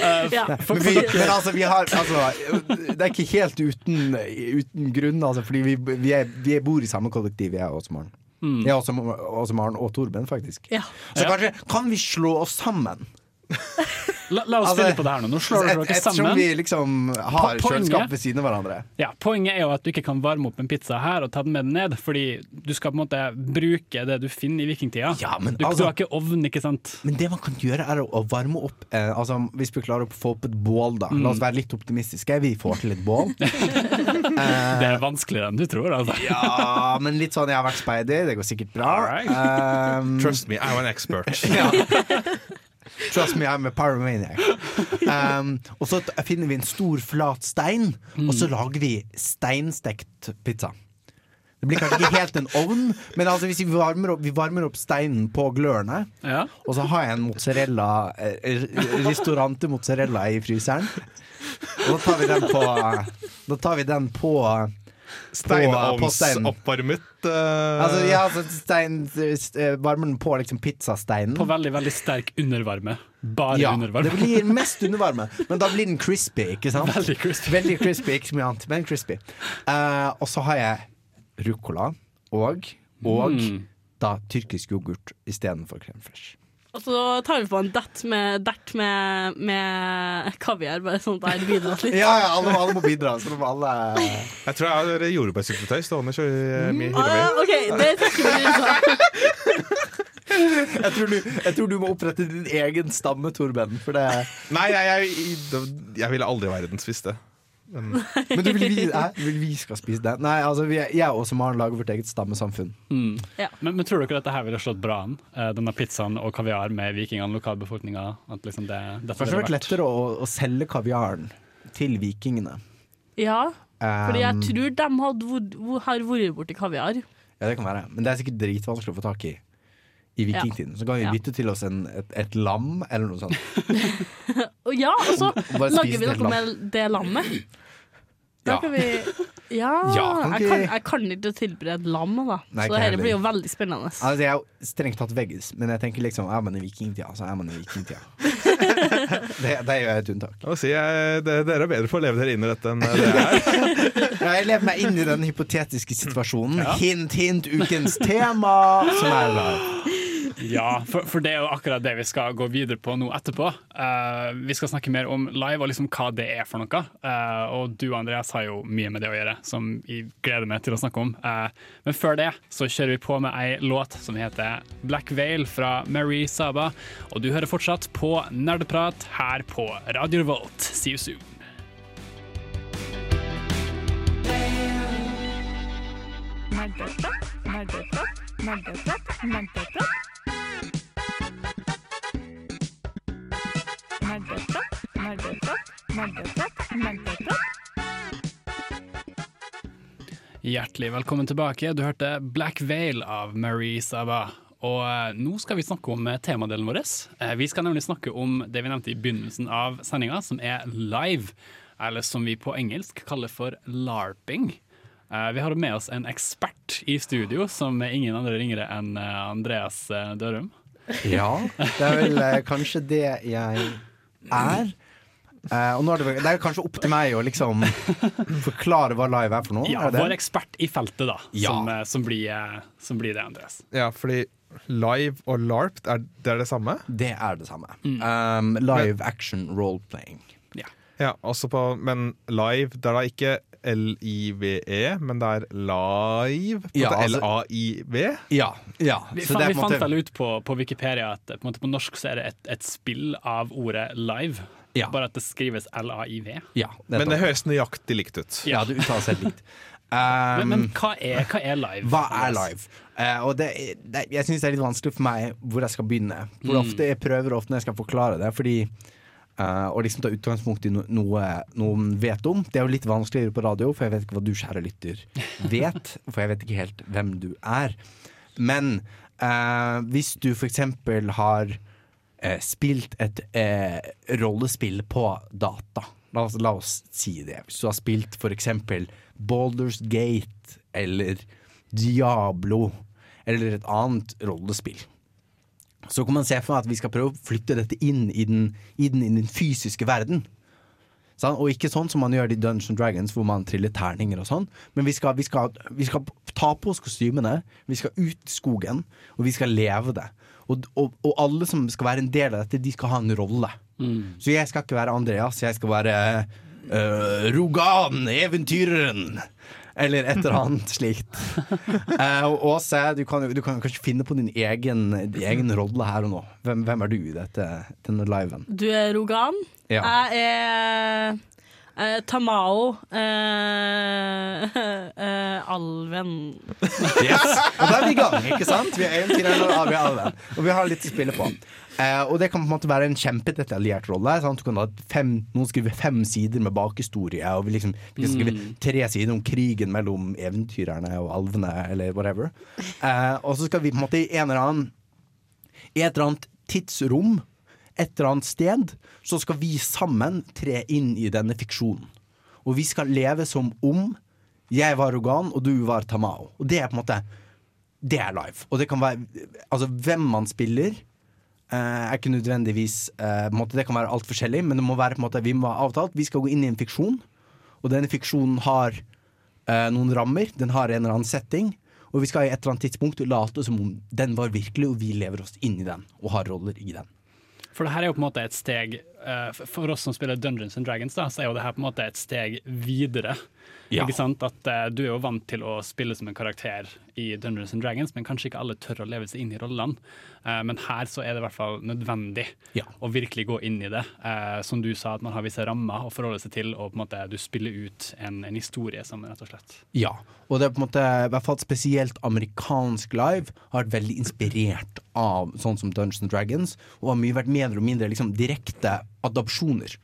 Ja. Men, vi, men altså, vi har altså, Det er ikke helt uten, uten grunn, altså, fordi vi, vi, er, vi bor i samme kollektiv, jeg og Åse-Maren. Mm. Jeg og Åse- Åse-Maren og Torben, faktisk. Ja. Så kanskje kan vi slå oss sammen? *laughs* La, la oss Altså, spille på det her nå. Nå slår dere dere sammen. Ettersom vi liksom har Po- kjøleskap ved siden av hverandre. Ja, Poenget er jo at du ikke kan varme opp en pizza her og ta den med den ned, fordi du skal på en måte bruke det du finner i vikingtida. Ja, men du, altså- du har ikke ovn, ikke sant? Men det man kan gjøre, er å, varme opp eh, Altså Hvis vi klarer å få opp et bål, da. La Mm. oss være litt optimistiske. Vi får til et bål. *laughs* Det er vanskeligere enn du tror, altså. Ja, men litt sånn Jeg har vært speider, det går sikkert bra. Um, Trust me, I'm an expert. *laughs* ja. Trust me, I'm a pyromaniac. *laughs* Um, og så finner vi en stor, flat stein, og så lager vi steinstekt pizza. Det blir kanskje ikke helt en ovn, men altså hvis vi varmer opp, vi varmer opp steinen på glørne, Ja. og så har jeg en mozzarella eh, Ristorante mozzarella i fryseren. Og da tar vi den på Da tar vi den på. Steinovnsoppvarmet uh, Altså, ja, altså stein, eh, varmer den på liksom pizzasteinen. På veldig veldig sterk undervarme. Bare ja, undervarme. det blir mest undervarme, men da blir den crispy, ikke sant? *laughs* Veldig crispy. Veldig crispy, ikke så mye annet, men crispy. Uh, og så har jeg ruccola og, og Mm. da tyrkisk yoghurt istedenfor crème fraîche. Og så tar vi på en dert med, dert med, med kaviar, bare sånn at jeg bidrar litt. Ja, ja, alle, alle må bidra. Så må alle Jeg tror jeg har jordbærsyltetøy stående så Mm. mye Ah, hylla mi. OK, det trekker vi ut. jeg, tror du, jeg tror du må opprette din egen stamme, Torben. For det Nei, jeg, jeg, jeg ville aldri verdens visste. Men Men du vil vi, jeg, vil vi skal spise det? Nei, altså vi, jeg og Maren lager vårt eget stammesamfunn. Mm. Ja. Men, men tror dere dette her ville slått bra an? Eh, Denne pizzaen og kaviar med vikingene, lokalbefolkninga? At liksom det, det hadde vært lettere å, å selge kaviaren til vikingene. Ja, fordi jeg Um, tror de hadde, har vært borti kaviar. Ja, det kan være. Men det er sikkert dritvanskelig å få tak i i vikingtiden. Så kan vi bytte til oss en, et, et lam eller noe sånt. *laughs* Ja, og så lager vi noe lam. med det lammet. Da Ja. kan vi Ja, *laughs* Ja, kan jeg, kan, jeg kan ikke tilberede lam, da. Nei, så dette blir jo veldig spennende. Altså, jeg er jo strengt tatt veggis, men jeg tenker liksom er man i vikingtida, så er man i vikingtida. *laughs* det, det er jo et unntak. si, jeg, det, dere er bedre på å leve dere inn i dette enn det jeg er. Ja, jeg lever meg inn i den hypotetiske situasjonen. Ja. Hint, hint, ukens tema, som er live. Ja, for, for det er jo akkurat det vi skal gå videre på nå etterpå. Uh, vi skal snakke mer om live og liksom hva det er for noe. Uh, og du Andreas har jo mye med det å gjøre, som jeg gleder meg til å snakke om. Uh, men før det så kjører vi på med ei låt som heter Black Veil fra Mary Saba. Og du hører fortsatt på Nerdeprat her på Radio Revolt. See you soon. Nerdeprat, nerdeprat, nerdeprat, nerdeprat. Nerdeprat, nerdeprat. Hjertelig velkommen tilbake. Du hørte Black Veil av Marie Saba. Og eh, nå skal vi snakke om eh, temadelen vår. Eh, vi skal nemlig snakke om det vi nevnte i begynnelsen av sendinga, som er live. Eller som vi på engelsk kaller for larping. Eh, vi har med oss en ekspert i studio, som er ingen andre ringere enn Andreas Dørum. Ja, det er vel kanskje det jeg er. Eh, og nå er det, det er kanskje opp til meg å liksom forklare hva live er for noe. Ja, er vår ekspert i feltet, da. Ja. Som, eh, som, blir, eh, som blir det, Andreas. Ja, fordi live og larp, er, det er det samme? Det er det samme. Mm. Um, live action role-playing. Ja, også på, men live, det er da ikke L-I-V-E, men det er live? På Ja, altså- L-A-I-V? Ja. ja. Vi, Så fa det er vi måtte... fant vel ut på, på Wikipedia at på, måte på norsk så er det et, et spill av ordet live. Ja. Bare at det skrives L-A-I-V. Ja, Men det høres nøyaktig likt ut. Ja, det uttaler seg likt. *laughs* Men, Um, men hva, er, hva er live? Hva er live? Uh, og det, det, jeg syns det er litt vanskelig for meg hvor jeg skal begynne. Hvor Mm. ofte Jeg prøver ofte når jeg skal forklare det, fordi eh, å liksom ta utgangspunkt i no, noe noen vet om. Det er jo litt vanskeligere på radio, for jeg vet ikke hva du, kjære lytter, vet. For jeg vet ikke helt hvem du er. Men uh, hvis du for eksempel har eh, spilt et eh, rollespill på data La oss, la oss si det. Hvis du har spilt for eksempel Baldur's Gate eller Diablo eller et annet rollespill. Så kan man se for meg at vi skal prøve å flytte dette inn i den, i den, i den fysiske verden. Og ikke sånn som man gjør i Dungeons Dragons, hvor man triller terninger og sånn. Men vi skal, vi, skal, vi skal ta på oss kostymene, vi skal ut i skogen, og vi skal leve det. Og, og, og alle som skal være en del av dette, de skal ha en rolle. Så jeg skal ikke være Andreas, jeg skal være uh, Rogan, eventyreren. Eller et eller annet *laughs* slikt. Uh, og Åse, du kan, du kan kanskje finne på din egen, din egen rolle her og nå. Hvem, hvem er du i dette, denne liven? Du er Rogan. Ja. Jeg er eh, Tamao. eh, *laughs* eh, alven. Yes. Og da er vi i gang, ikke sant? Vi er eventyrere og vi er alven. Og vi har litt å spille på. Eh, og det kan på en måte være en kjempedetaljert rolle. Sant? Du kan ha fem, noen skriver fem sider med bakhistorie, og vi, liksom, vi kan skrive Mm. tre sider om krigen mellom eventyrerne og alvene, eller whatever. Eh, og så skal vi på en måte i en eller annen I et eller annet tidsrom, et eller annet sted, så skal vi sammen tre inn i denne fiksjonen. Og vi skal leve som om jeg var Rogan og du var Tamao. Og det er på en måte Det er live. Og det kan være Altså, hvem man spiller eh, er ikke nødvendigvis eh, måte, Det kan være alt forskjellig, men det må være på en måte vi må ha avtalt. Vi skal gå inn i en fiksjon, og denne fiksjonen har eh, noen rammer. Den har en eller annen setting. Og vi skal i et eller annet tidspunkt late som om den var virkelig, og vi lever oss inn i den og har roller i den. For det her er jo på en måte et steg eh, For oss som spiller Dungeons and Dragons, da, så er jo det her på en måte et steg videre. Ja. Ikke sant? At uh, Du er jo vant til å spille som en karakter i Dungeons and Dragons, men kanskje ikke alle tør å leve seg inn i rollene. Uh, men her så er det i hvert fall nødvendig Ja. å virkelig gå inn i det. Uh, som du sa, at man har visse rammer å forholde seg til, og på en måte du spiller ut en, en historie sammen, rett og slett. Ja, og det er på en måte i hvert fall spesielt amerikansk live har vært veldig inspirert av sånn som Dungeons and Dragons, og har mye vært mer og mindre liksom, direkte adopsjoner.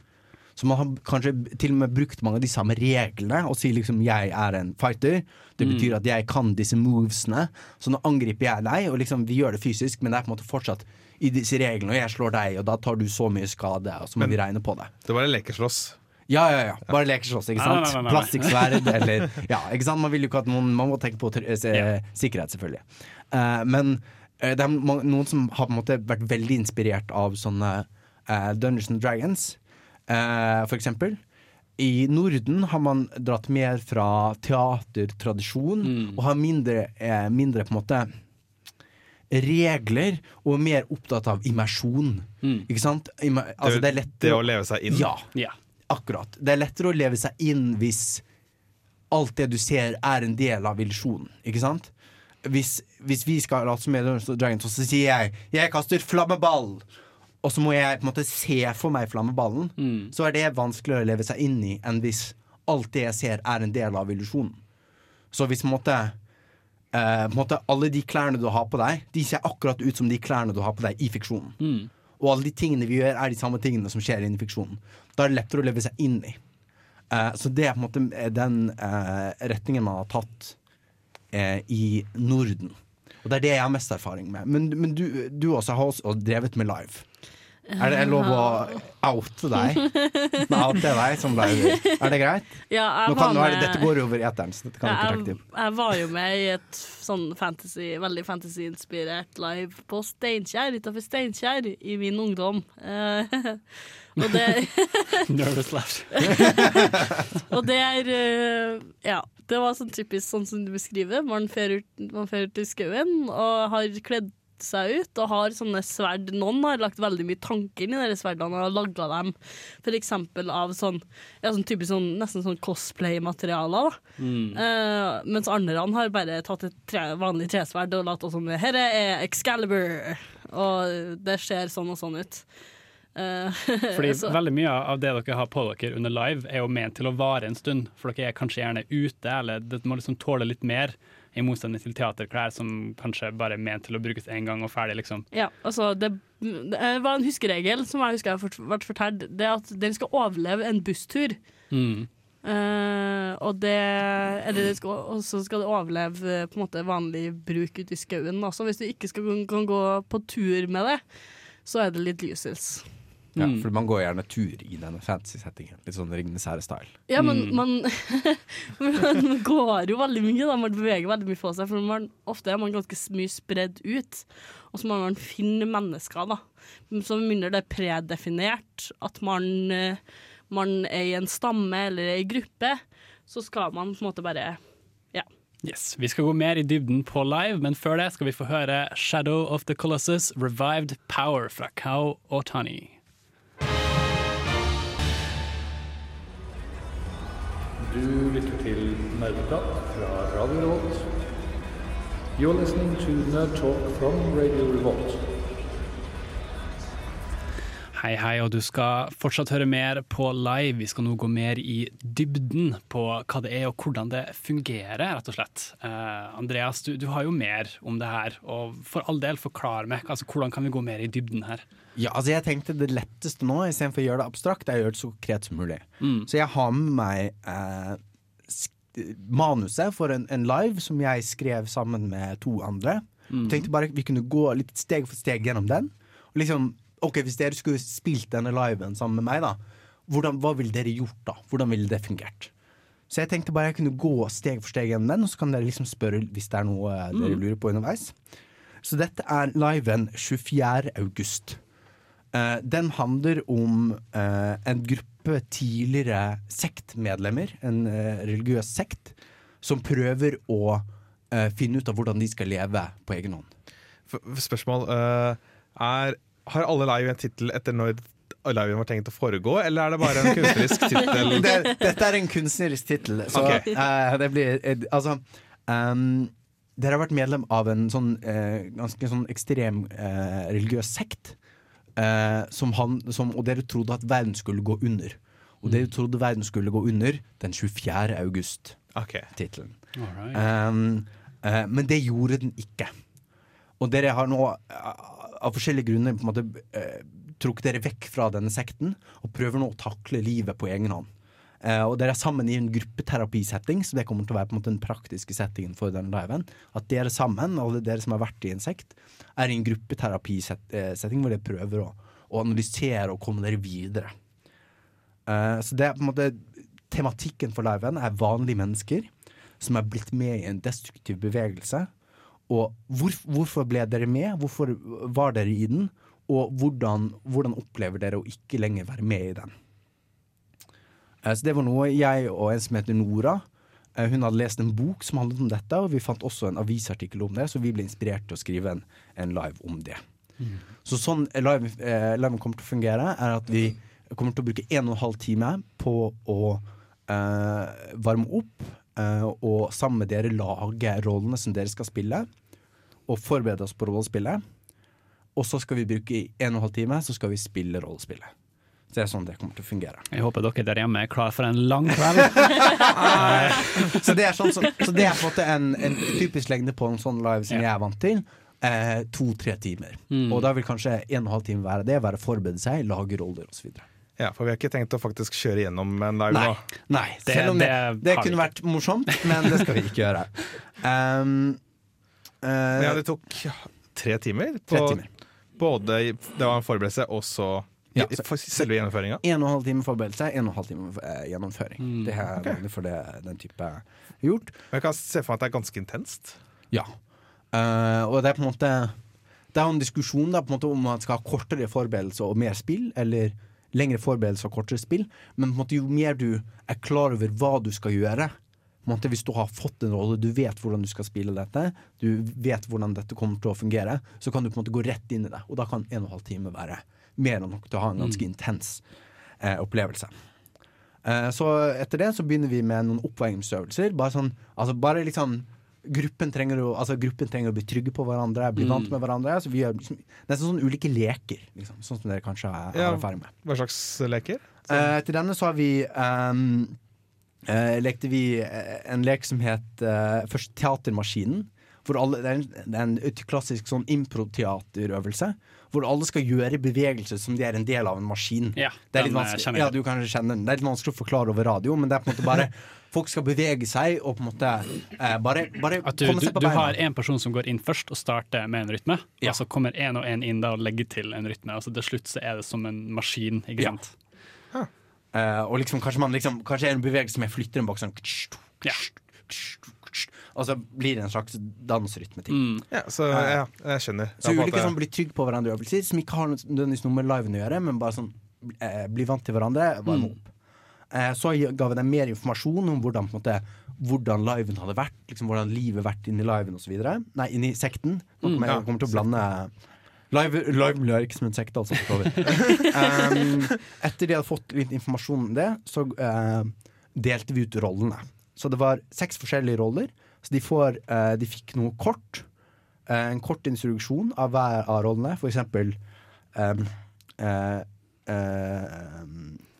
Så man har kanskje til og med brukt mange av de samme reglene og sier liksom 'jeg er en fighter'. Det Mm. betyr at jeg kan disse movesene, så nå angriper jeg deg, og liksom vi gjør det fysisk, men det er på en måte fortsatt i disse reglene, og jeg slår deg, og da tar du så mye skade, og så må Men- vi regne på det. Det var en lekeslåss. Ja, ja, ja. Bare lekeslåss, ikke sant? nei, nei, nei, nei. Plastikksverd *laughs* eller Ja, ikke sant? Man vil jo ikke at noen Man må tenke på se, sikkerhet, selvfølgelig. Uh, men uh, det er noen som har på en måte vært veldig inspirert av sånne uh, Dungeons and Dragons, eh, for eksempel. I Norden har man dratt mer fra teatertradisjon, og har mindre, eh, mindre på en måte regler, og er mer opptatt av immersjon. Ikke sant? Immer, altså, det, er lettere det å leve seg inn? Ja, akkurat. Det er lettere å leve seg inn hvis alt det du ser er en del av illusjonen, ikke sant? Hvis, hvis vi skal late som med Dungeons Dragons, så sier jeg 'jeg kaster flammeball', og så må jeg på en måte se for meg flammeballen, så er det vanskeligere å leve seg inn i enn hvis alt det jeg ser er en del av illusjonen. Så hvis på en måte eh, på en måte alle de klærne du har på deg, de ser akkurat ut som de klærne du har på deg i fiksjonen. Og alle de tingene vi gjør, er de samme tingene som skjer inni fiksjonen. Da er det lettere å leve seg inn i. Eh, så det er på en måte den eh, retningen man har tatt eh, i Norden. Og det er det jeg har mest erfaring med. Men, men du, du også har også drevet med live. Er det lov å oute deg? Nei, *laughs* oute deg som deg. Er det greit? Ja, Nå kan, nå det, dette går over eteren, så dette kan ja, jeg, jeg var jo med i et sånn fantasy, veldig fantasy-inspirert live på Steinkjer, utafor Steinkjer, i min ungdom. Eh, og det *laughs* Nervous laugh. Og det er eh, Ja. Det var sånn typisk sånn som du beskriver. Man fer ut, man fer ut i skauen og har kledd seg ut og har sånne sverd. Noen har lagt veldig mye tanker inn i de sverdene og har laga dem f.eks. av sånn, ja, sånn sånn, nesten sånn cosplay-materialer. Mm. Eh, mens andre har bare tatt et tre, vanlig tresverd og latt sånn Herre er Excalibur, og det ser sånn og sånn ut. Eh, *laughs* Fordi så- veldig mye av det dere har på dere under live, er jo ment til å vare en stund. For dere er kanskje gjerne ute, eller det må liksom tåle litt mer. I motsetning til teaterklær som kanskje bare er ment til å brukes én gang og ferdig, liksom. Ja, altså det, det var en huskeregel som jeg husker har fort- vært fortalt. Det er at den skal overleve en busstur. Mm. Uh, og det Eller det skal, skal det overleve eh, på en måte vanlig bruk ute i skauen. også. Hvis du ikke skal, kan gå på tur med det, så er det litt lyses. Ja, Mm. for man går gjerne tur i denne fantasy-settingen. Litt sånn Ringenes herre-style. Ja, men man, *laughs* man går jo veldig mye, da. Man beveger veldig mye på seg. For man, ofte er man ganske mye spredd ut. Og så må man finne mennesker, da. Så med mindre det er predefinert at man, eh, man er i en stamme eller i gruppe, så skal man på en måte bare ja. Yes, Vi skal gå mer i dybden på live, men før det skal vi få høre Shadow of the Colossus Revived Power fra Kao Otani. Du lytter til Nerdeprat fra Radio Revolt. You're listening to Nerd Talk from Radio Revolt. Hei, hei, og du skal fortsatt høre mer på live. Vi skal nå gå mer i dybden på hva det er og hvordan det fungerer, rett og slett. Uh, Andreas, du, du har jo mer om det her, og for all del, forklar meg. Altså, hvordan kan vi gå mer i dybden her? Ja, altså jeg tenkte det letteste nå, istedenfor å gjøre det abstrakt, er å gjøre det så konkret som mulig. Mm. Så jeg har med meg uh, manuset for en, en live som jeg skrev sammen med to andre. Mm. Tenkte bare vi kunne gå litt steg for steg gjennom den. Og liksom, ok, Hvis dere skulle spilt denne liven sammen med meg, da hvordan, hva ville dere gjort da? Hvordan ville det fungert? Så jeg tenkte bare jeg kunne gå steg for steg gjennom den, og så kan dere liksom spørre hvis det er noe eh, dere Mm. lurer på underveis. Så dette er liven 24. august. Uh, den handler om uh, en gruppe tidligere sektmedlemmer, en uh, religiøs sekt, som prøver å eh, finne ut av hvordan de skal leve på egen hånd. F- Spørsmål eh, er Har alle live en tittel etter når liven var tenkt å foregå, eller er det bare en kunstnerisk *laughs* tittel? det, dette er en kunstnerisk tittel, så okay. uh, det blir uh, Altså um, Dere har vært medlem av en sånn eh, ganske sånn ekstrem eh, religiøs sekt. eh, som han, som, og dere trodde at verden skulle gå under. Og dere trodde verden skulle gå under den 24. august. Tittelen. Alright. Um, eh, men det gjorde den ikke. Og dere har nå av forskjellige grunner på en måte eh, trukket dere vekk fra denne sekten og prøver nå å takle livet på egen hånd. Eh, og dere er sammen i en gruppeterapisetting, så det kommer til å være på en måte den praktiske settingen for denne liven. At dere sammen, alle dere som har vært i en sekt, er i en gruppeterapisetting hvor dere prøver å, å analysere og komme dere videre. Eh, så det er på en måte Tematikken for liven er vanlige mennesker som er blitt med i en destruktiv bevegelse. Og hvor, hvorfor ble dere med? Hvorfor var dere i den? Og hvordan, hvordan opplever dere å ikke lenger være med i den? Eh, Så det var noe jeg og en som heter Nora eh, Hun hadde lest en bok som handlet om dette, og vi fant også en avisartikkel om det, så vi ble inspirert til å skrive en, en live om det. Så sånn live, eh, liven kommer til å fungere, er at vi kommer til å bruke en og en halv time på å eh, varme opp og sammen med dere lage rollene som dere skal spille, og forberede oss på rollespillet. Og så skal vi bruke en og en halv time, så skal vi spille rollespillet. Så det er sånn det kommer til å fungere. Jeg håper dere der hjemme er klar for en lang kveld. *laughs* så, det er sånn, så, så det er på en måte en, en typisk lengde på en sånn live som jeg er vant til. Eh, To-tre timer. Mm. Og da vil kanskje en og en halv time være det. Være forberede seg, lage roller osv. Ja, for vi har ikke tenkt å faktisk kjøre gjennom en dag Nei. nå. Nei, selv om det, det, det kunne vært morsomt, *laughs* men det skal vi ikke gjøre. Um, uh, Men ja, det tok tre timer. På, Tre timer. Både Det var en forberedelse, og så Ja, selve gjennomføringa. En og en halv time forberedelse, en og en halv time eh, gjennomføring. Mm, Det er okay. vanlig for det, den type gjort. Men jeg kan se for meg at det er ganske intenst. Ja. Uh, og det er på en måte Det er jo en diskusjon da, på en måte om man skal ha kortere forberedelse og mer spill, eller lengre forberedelse og kortere spill. Men måte jo mer du er klar over hva du skal gjøre måte Hvis du har fått en rolle, du vet hvordan du skal spille dette, du vet hvordan dette kommer til å fungere, så kan du på en måte gå rett inn i det. Og da kan en og en halv time være mer enn nok til å ha en ganske Mm. intens eh, opplevelse. Eh, så etter det så begynner vi med noen oppvarmingsøvelser. Bare sånn, altså bare liksom Gruppen trenger, å, altså gruppen trenger å bli trygge på hverandre, bli Mm. vant med hverandre. Så vi gjør liksom, nesten sånn ulike leker, liksom, sånn som dere kanskje har, Ja, erfaring med. Hva slags leker? Eh, til denne så har vi um, eh, lekte vi eh, en lek som het eh, først Teatermaskinen. Hvor alle, det, er en, det er en klassisk sånn improteaterøvelse. Hvor alle skal gjøre bevegelser som de er en del av en maskin. Ja, det er eh, ja, du kjenner den. Det er litt vanskelig å forklare over radio, men det er på en måte bare *laughs* Folk skal bevege seg og på en måte eh, bare, bare At du, komme seg på du har en person som går inn først og starter med en rytme, og så kommer en og en inn da og legger til en rytme. Altså Til slutt så er det som en maskin. Ikke Ja. sant? Eh, og liksom, kanskje man liksom Kanskje en bevegelse som jeg flytter en bak sånn Og så blir det en slags dansrytmeting. Ja, så ja, jeg skjønner. Så ulike måte- som blir trygge på hverandre øvelser, som ikke har nødvendigvis noe med liven å gjøre, men bare sånn eh, bli vant til hverandre, varme Mm. opp. Eh, så ga vi dem mer informasjon om hvordan, måte, hvordan liven hadde vært, liksom, hvordan livet vært inni liven osv. Nei, inni sekten. Nå kommer jeg Mm, ja. kommer til å blande Live, live miljø er ikke som en sekte, altså. um, *laughs* etter de hadde fått litt informasjon om det, så uh, delte vi ut rollene. Så det var seks forskjellige roller. Så de, får, eh, de fikk noe kort. Eh, en kort instruksjon av hver av rollene. For eksempel um, eh, eh,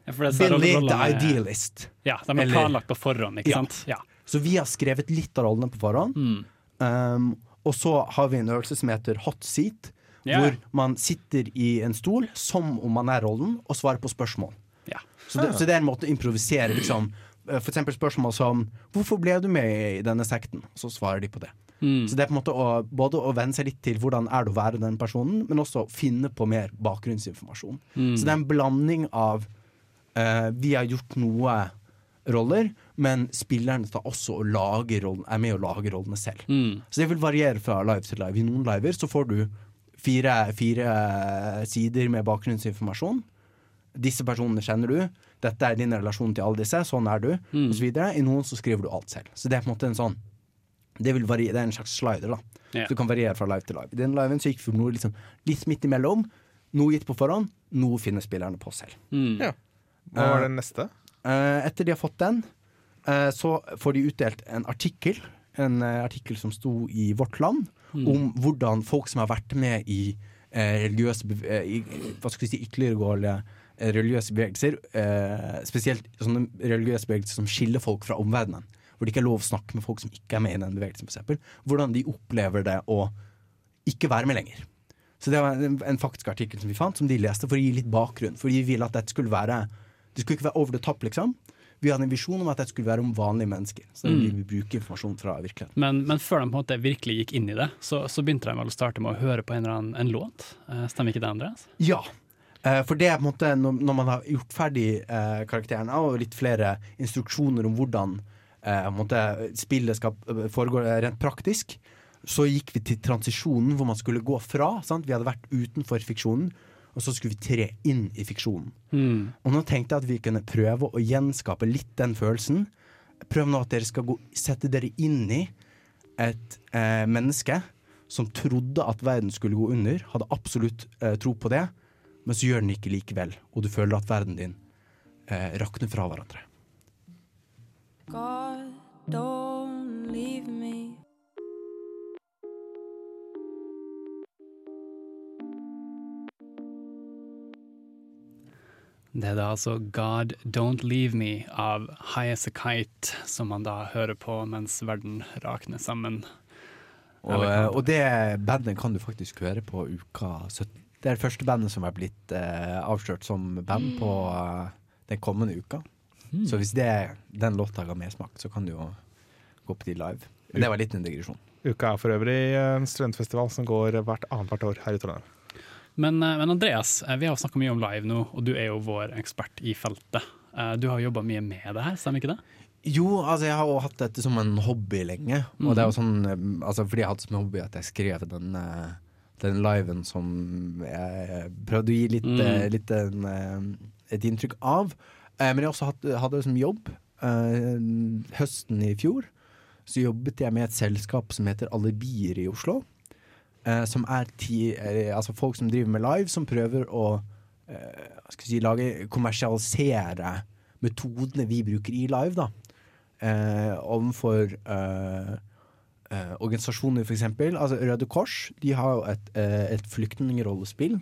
Billy rollene the Idealist. Ja, de er Eller- planlagt på forhånd, ikke Ja. sant? Ja. Så vi har skrevet litt av rollene på forhånd. Mm. Um, og så har vi en øvelse som heter hot seat, yeah. hvor man sitter i en stol som om man er rollen, og svarer på spørsmål. Ja. Så, det, så det er en måte å improvisere. Liksom. Eh, For eksempel spørsmål som 'Hvorfor ble du med i denne sekten?' Så svarer de på det. Mm. Så det er på en måte å, både å venne seg litt til hvordan er det å være den personen, men også finne på mer bakgrunnsinformasjon. Mm. Så det er en blanding av uh, Vi har gjort noe roller, men spillerne tar også og lager rollen, er med å lage rollene selv. Mm. Så det vil variere fra live til live. I noen liver så får du fire, fire sider med bakgrunnsinformasjon. Disse personene kjenner du. Dette er din relasjon til alle disse. Sånn er du. Mm. Videre. I noen så skriver du alt selv. Så det er på en måte en sånn Det, vil variere, det er en slags slider, da. Yeah. Så du kan variere fra live til live. I den liven så gikk vi noe liksom, litt midt imellom. Noe gitt på forhånd, noe finner spillerne på selv. Mm. Ja. Hva var det neste? Uh, etter de har fått den, uh, så får de utdelt en artikkel. En uh, artikkel som sto i Vårt Land, Mm. om hvordan folk som har vært med i eh, religiøse eh, Hva skal vi si, ytterliggående eh, religiøse bevegelser. Eh, spesielt sånne religiøse bevegelser som skiller folk fra omverdenen. Hvor det ikke er lov å snakke med folk som ikke er med i den bevegelsen. f.eks., hvordan de opplever det å ikke være med lenger. Så det var en, en faktisk artikkel som vi fant, som de leste for å gi litt bakgrunn. For de ville at dette skulle være Det skulle ikke være over the top, liksom. Vi hadde en visjon om at dette skulle være om vanlige mennesker. Så Mm. vi vil bruke informasjon fra virkeligheten. Men, men før de på en måte virkelig gikk inn i det, så, så begynte de vel å starte med å høre på en eller annen en låt. Eh, Stemmer ikke det, Andreas? Ja. Eh, for det er på en måte når, man har gjort ferdig eh, karakterene og litt flere instruksjoner om hvordan eh, måte, spillet skal foregå rent praktisk, så gikk vi til transisjonen hvor man skulle gå fra. Sant? Vi hadde vært utenfor fiksjonen, og så skulle vi tre inn i fiksjonen. Mm. Og nå tenkte jeg at vi kunne prøve å gjenskape litt den følelsen. Prøv nå at dere skal gå, sette dere inn i et eh, menneske som trodde at verden skulle gå under, hadde absolutt tro på det, men så gjør den ikke likevel, og du føler at verden din eh, rakner fra hverandre. God, don't leave me. Det er da altså God Don't Leave Me av High As A Kite, som man da hører på mens verden rakner sammen. Og, eh, og det bandet kan du faktisk høre på uka 17. Det er det første bandet som er blitt eh, avslørt som band på eh, den kommende uka. Så hvis det, den låta ga mersmak, så kan du jo gå på de live. Men det var litt en digresjon. Uka er for øvrig en studentfestival som går hvert annethvert år her i Trondheim. Men, eh, men Andreas, eh, vi har snakka mye om live nå, og du er jo vår ekspert i feltet. Eh, Du har jobba mye med det her, stemmer ikke det? Jo, altså jeg har jo hatt dette som en hobby lenge. Og det er jo sånn, eh, altså fordi jeg har hatt som hobby at jeg skrev den, eh, den liven som jeg prøvde å gi litt, Mm. eh, litt en, eh, et inntrykk av. Eh, Men jeg også hadde, hadde det som jobb. Høsten i fjor så jobbet jeg med et selskap som heter Alibier i Oslo. Som er ti, altså folk som driver med live, som prøver å si, lage, kommersialisere metodene vi bruker i live. da Ovenfor overfor eh, organisasjoner, f.eks. Altså Røde Kors de har jo et, eh, et flyktningrollespill.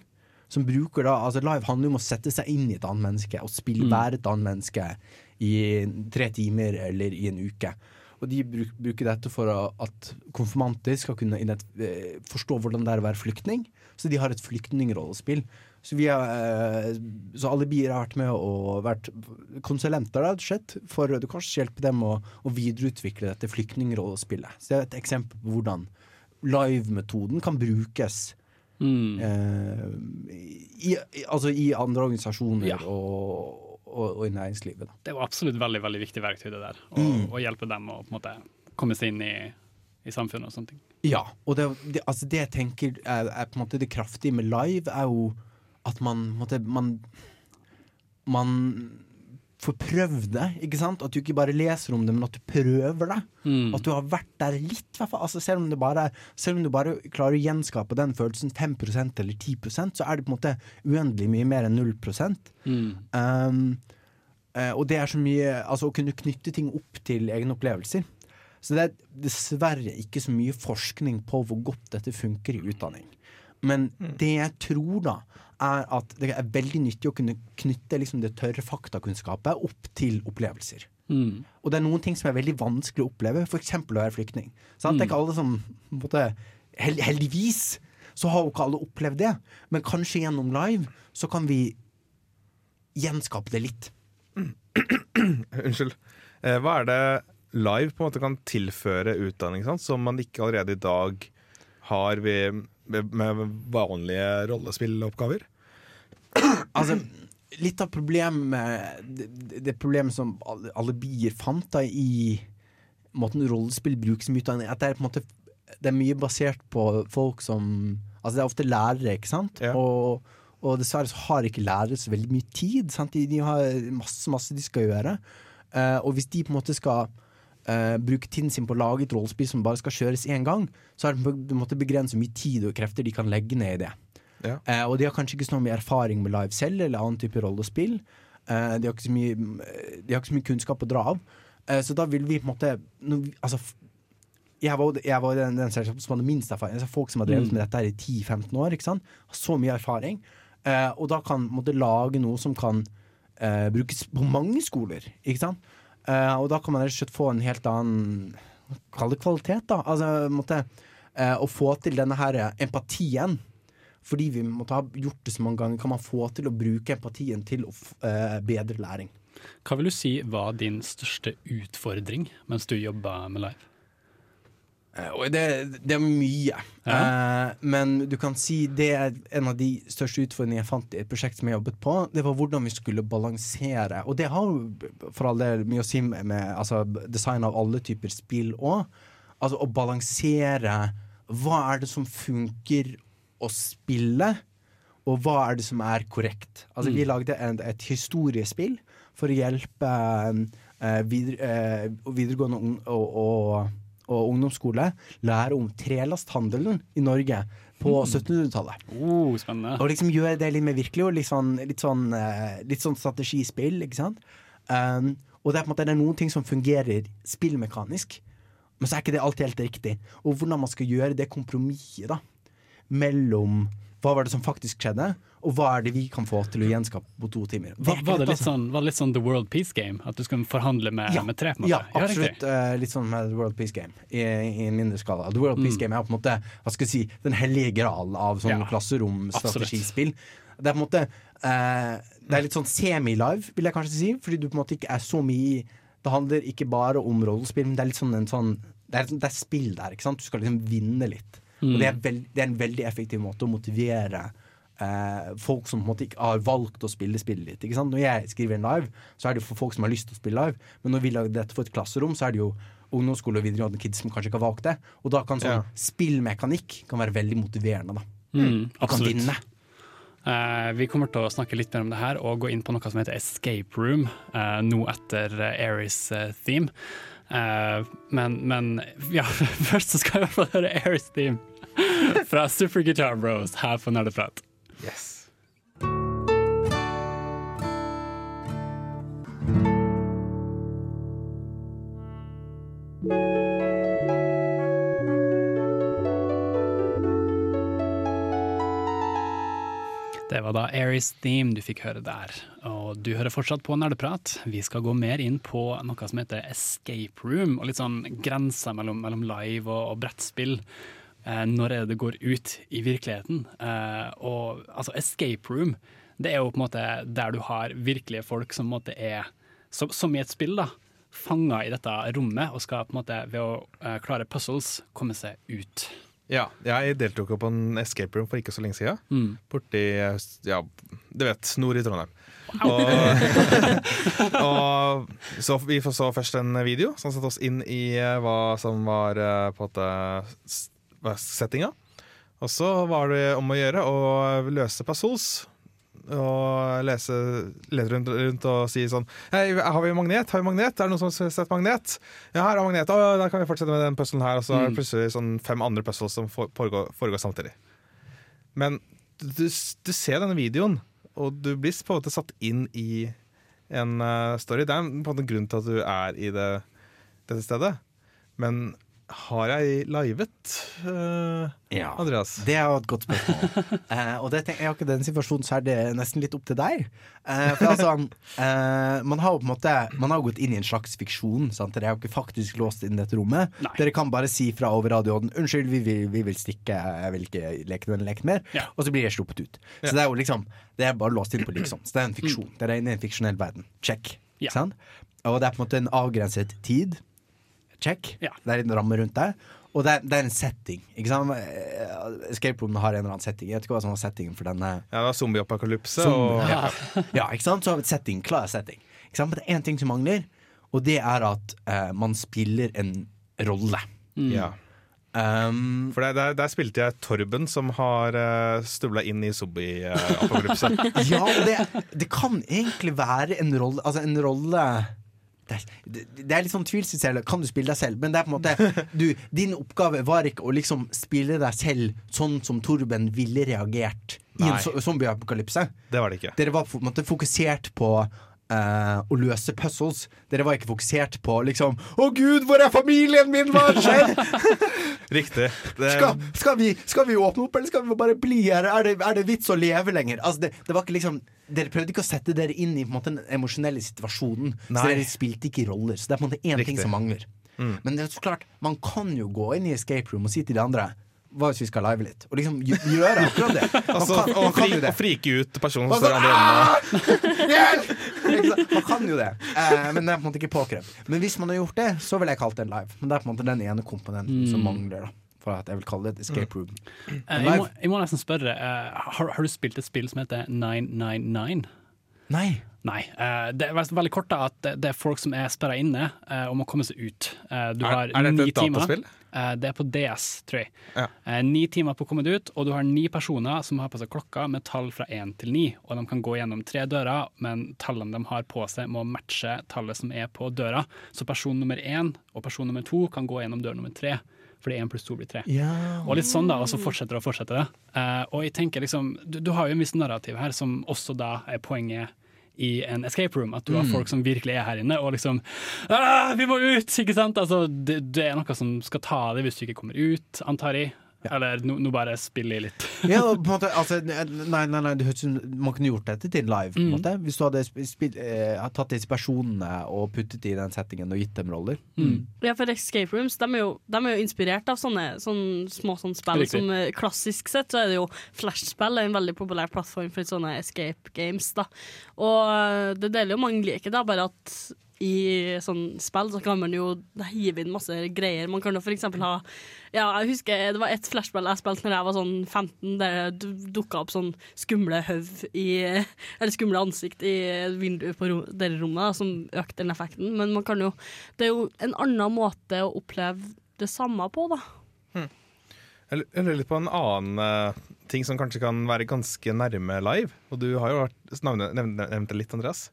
Som bruker da, altså Live handler jo om å sette seg inn i et annet menneske og spille Mm. være et annet menneske i tre timer eller i en uke. Og de bruk, bruker dette for at konfirmanter skal kunne eh, forstå hvordan det er å være flyktning. Så de har et flyktningrollespill. Så, vi har, eh, så alle bier har vært med og vært konsulenter og slett, for Røde Kors. Hjelpe dem å, å videreutvikle dette flyktningrollespillet. Så det er et eksempel på hvordan live-metoden kan brukes eh, i, i, altså i andre organisasjoner og, og, og i næringslivet. Da. Det er jo absolutt veldig veldig viktig verktøy, det der. Å Mm. hjelpe dem å på en måte komme seg inn i, i samfunnet og sånne ting. Ja, og det, det, altså det jeg tenker er, er på en måte det kraftige med live, er jo at man, måtte man, man får prøvd det. ikke sant? At du ikke bare leser om det, men at du prøver det. Mm. At du har vært der litt, i hvert fall. Altså, selv, om det bare, selv om du bare klarer å gjenskape den følelsen 5% eller 10% så er det på en måte uendelig mye mer enn 0 Mm. um, eh, Og det er så mye Altså å kunne knytte ting opp til egne opplevelser. Så det er dessverre ikke så mye forskning på hvor godt dette funker i utdanning. Men det jeg tror, da, er at det er veldig nyttig å kunne knytte liksom det tørre faktakunnskapet opp til opplevelser. Mm. Og det er noen ting som er veldig vanskelig å oppleve, f.eks. å være flyktning. Sant? Det er ikke alle som på en måte, hel Heldigvis så har jo ikke alle opplevd det, men kanskje gjennom live så kan vi gjenskape det litt. *clears throat* Unnskyld. Eh, hva er det live på en måte kan tilføre utdanning sant? som man ikke allerede i dag har ved, med, med vanlige rollespilloppgaver? Altså, litt av problemet Det, det problemet som alle, bier fant da i måten rollespill brukes mye av, at det er på en måte Det er mye basert på folk som Altså, det er ofte lærere, ikke sant? Og, og dessverre så har ikke lærere så veldig mye tid. Sant? De, de har masse, masse de skal gjøre. Uh, og hvis de på en måte skal Uh, bruke tiden sin på å lage et rollespill som bare skal kjøres én gang, så er det på en måte begrenset hvor mye tid og krefter de kan legge ned i det. Ja. Eh, og de har kanskje ikke så mye erfaring med live selv eller annen type rollespill. Eh, de, har ikke så mye, de har ikke så mye kunnskap å dra av. Eh, så da vil vi på en måte no, altså, jeg var, jeg var den, den som hadde minst erfaring. Altså, folk som har drevet Mm. med dette her i 10-15 år. Har så mye erfaring. Eh, og da kan man lage noe som kan eh, brukes på mange skoler. Ikke sant? Eh, og da kan man rett og slett få en helt annen Kall det kvalitet, da. Altså, måte, eh, å få til denne her empatien. Fordi vi måtte ha gjort det så mange ganger, kan man få til å bruke empatien til å f eh, bedre læring. Hva vil du si var din største utfordring mens du jobba med live? Eh, det, det er mye. Eh, men du kan si det er en av de største utfordringene jeg fant i et prosjekt som jeg jobbet på. Det var hvordan vi skulle balansere. Og det har jo for all del mye å si med, med altså, design av alle typer spill òg. Altså å balansere hva er det som funker å spille, og hva er det som er korrekt. Altså Vi Mm. lagde en, et historiespill for å hjelpe eh, videre, eh, videregående og, og, og ungdomsskole lære om trelasthandelen i Norge på Mm. 1700-tallet. Oh, spennende. Og liksom gjøre det litt mer virkelig, og litt sånn, litt sånn, eh, litt sånn strategispill, ikke sant. Um, og det er på en måte det er noen ting som fungerer spillmekanisk, men så er ikke det alltid helt riktig. Og hvordan man skal gjøre det kompromisset da, mellom hva var det som faktisk skjedde, og hva er det vi kan få til å gjenskape på to timer. Er var, det litt altså. sånn, var det litt sånn The World Peace Game? At du skulle forhandle med, med tre? Ja, absolutt. Uh, litt sånn med The World Peace Game, i, i en mindre skala. The World Peace Mm. Game er på en måte hva skal jeg si, den hellige gral av sånn Ja, klasseromstrategispill. Det er på en måte uh, Det er litt sånn semi-live, vil jeg kanskje si, fordi du på en måte ikke er så mye Det handler ikke bare om rollespill, men det er litt sånn en sånn det er, det er spill der, ikke sant? Du skal liksom vinne litt. Mm. Og det er, veld, det er en veldig effektiv måte å motivere eh, folk som på en måte ikke har valgt å spille spillet ditt. Når jeg skriver en live, så er det for folk som har lyst til å spille live. Men når vi lager dette for et klasserom, så er det jo ungdomsskole og videregående kids som kanskje ikke har valgt det. Og da kan sånn Ja. spillmekanikk kan være veldig motiverende. da. Mm, Du kan vinne. Uh, vi kommer til å snakke litt mer om det her og gå inn på noe som heter Escape Room, uh, nå etter uh, Aries eh, theme. Eh, men, men ja, *laughs* først så skal vi i hvert fall høre Aries theme *laughs* fra Super Guitar Bros her på Nerdeprat. Yes. Det var da Aries Theme du fikk høre der. Og du hører fortsatt på Nerdeprat. Vi skal gå mer inn på noe som heter Escape Room, og litt sånn grenser mellom, mellom live og, og brettspill. Eh, når er det det går ut i virkeligheten? Eh, og altså, Escape Room, det er jo på en måte der du har virkelige folk som på en måte er, som, som i et spill, da, fanga i dette rommet, og skal på en måte ved å eh, klare puzzles komme seg ut. Ja, jeg deltok jo på en escape room for ikke så lenge siden. Mm. Borti ja, du vet, nord i Trondheim. Og, *laughs* og så vi så først en video som satte oss inn i hva som var på en måte settinga. Og så var det om å gjøre å løse puzzles og lese, lete rundt, rundt og si sånn Hei, har vi magnet? Har vi magnet? Er det noen som har sett magnet? Ja, her er magnet. Å, da kan vi fortsette med den puzzlen her. Og så er det Mm. plutselig sånn fem andre puzzles som foregår, foregår samtidig. Men du, du ser denne videoen, og du blir på en måte satt inn i en eh, story. Det er på en måte grunn til at du er i det, dette stedet. Men har jeg livet, uh, Ja. Andreas? Det er jo et godt spørsmål. uh, *laughs* og det tenker jeg har i den situasjonen så er det nesten litt opp til deg. Uh, for altså, man har jo på en måte Man har gått inn i en slags fiksjon. Sant? Dere er jo ikke faktisk låst inn i dette rommet. Dere kan bare si fra over radioen 'Unnskyld, vi vil, vi vil stikke, jeg vil ikke leke denne leken mer', og så blir jeg sluppet ut. Så det er jo liksom Det er bare låst inn på liksom. Så det er en fiksjon. Dere er inne i en fiksjonell verden. Check. Og det er på en måte en avgrenset tid. Check. Det er en ramme rundt det. Og det er, det er en setting. Ikke sant? Eh, Escape Room har en eller annen setting. Jeg vet ikke hva som var settingen for denne. Ja, det var zombieapokalypse. Zombie, og- ja. *laughs* ja, ikke sant? Så setting, klar setting. Ikke sant? Men det er én ting som mangler, og det er at uh, man spiller en rolle. Ja. Um, For der, der, der spilte jeg Torben, som har uh, stubla inn i zombie-apokalypse. *laughs* ja, det, det kan egentlig være en rolle Altså en rolle det er, det, er litt sånn tvilsomt. Kan du spille deg selv? Men det er på en måte *laughs* du, din oppgave var ikke å liksom spille deg selv sånn som Torben ville reagert i en Nei. zo- zombieapokalypse. Det var det ikke. Dere var på en måte fokusert på eh, å løse puzzles. Dere var ikke fokusert på liksom Å gud, hvor er familien min? Hva skjedd? *laughs* Riktig. Det, Skal, skal, vi, skal vi åpne opp, eller skal vi bare bli her? Er det, er det vits å leve lenger? Altså, det, det var ikke liksom Dere prøvde ikke å sette dere inn i måte, den emosjonelle situasjonen. Så dere spilte ikke roller. Så det er på en måte én ting som mangler. Mm. Men det er så klart, man kan jo gå inn i escape room og si til de andre hva hvis vi skal live litt? Og liksom gjøre akkurat det. *laughs* Man altså, kan, og, man kan fri, det. og frike ut personen som står andre enden. Hjelp! Man kan jo det, eh, men det er på en måte ikke påkrevd. Men hvis man har gjort det, så ville jeg kalt det en live. Men det er på en måte den ene komponenten som Mm. mangler. da For at jeg vil kalle det et escape room. Eh, jeg, må, jeg må nesten spørre, uh, har, har du spilt et spill som heter 999? Nei. Nei. Uh, det er veldig kort da at det, er folk som er sperra inne uh, og må komme seg ut. Eh, du Er- har er dette et timer. dataspill? Eh, det er på DS, tror jeg. Ja. Eh, ni timer på å komme ut, og du har ni personer som har på seg klokka med tall fra én til ni. Og de kan gå gjennom tre dører, men tallene de har på seg må matche tallet som er på døra. Så person nummer én og person nummer to kan gå gjennom dør nummer tre. Fordi én pluss to blir tre. Ja. Og litt sånn da, og så fortsetter det og fortsetter det. Eh, og jeg tenker liksom, du, du har jo en viss narrativ her, som også da er poenget i en escape room. At du har Mm. folk som virkelig er her inne, og liksom «Ah, Vi må ut! Ikke sant? Altså, det, det er noe som skal ta deg hvis du ikke kommer ut, antar jeg. Eller nå nå bare spiller jeg litt. *laughs* Ja, på en måte, altså, nei, nei, nei, man kunne gjort dette til live. På en Mm. måte Hvis du hadde sp- eh, tatt disse personene og puttet i den settingen og gitt dem roller. Mm. Ja, for Escape Rooms de er, jo, de er jo inspirert av sånne, sånne små sånne spill. Som eh, Klassisk sett så er det jo Flashspill er en veldig populær plattform for sånne escape games. da Og eh, det deler jo mange liker, da, bare at i sånn spill så kan man jo hive inn masse greier. Man kan jo eksempel ha Ja, jeg husker det var et flashspill jeg spilte når jeg var sånn 15, der det dukka opp sånn skumle høv i Eller skumle ansikt i vinduet på det rommet, som økte den effekten. Men man kan jo Det er jo en annen måte å oppleve det samme på, da. Hmm. jeg lurer litt på en annen uh, ting som kanskje kan være ganske nærme live. Og du har jo vært, nevnt det litt, Andreas.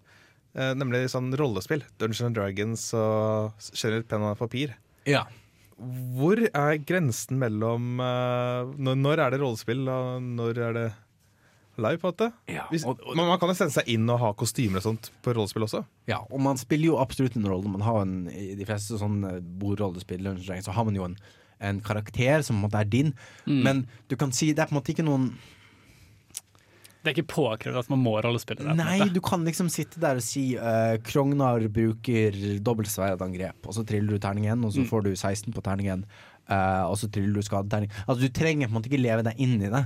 Eh, nemlig sånn rollespill. Dungeons and Dragons og generelt penn og papir. Ja. Hvor er grensen mellom eh, når, når er det rollespill, og når er det live? på en måte? Hvis, man, man kan jo sende seg inn og ha kostymer og sånt på rollespill også. Ja, og man spiller jo absolutt en rolle. Man har en, I de fleste sånne bordrollespill Dungeons and Dragons, så har man jo en, en karakter som på en måte er din. Mm. Men du kan si det er på en måte ikke noen Det er ikke påkrevd at man må rollespille det. Nei, du kan liksom sitte der og si uh, Krognar bruker dobbeltsverdangrep, og så triller du terningen, og så Mm. får du 16 på terningen, uh, og så triller du skadeterning. Altså, du trenger på en måte ikke leve deg inn i det.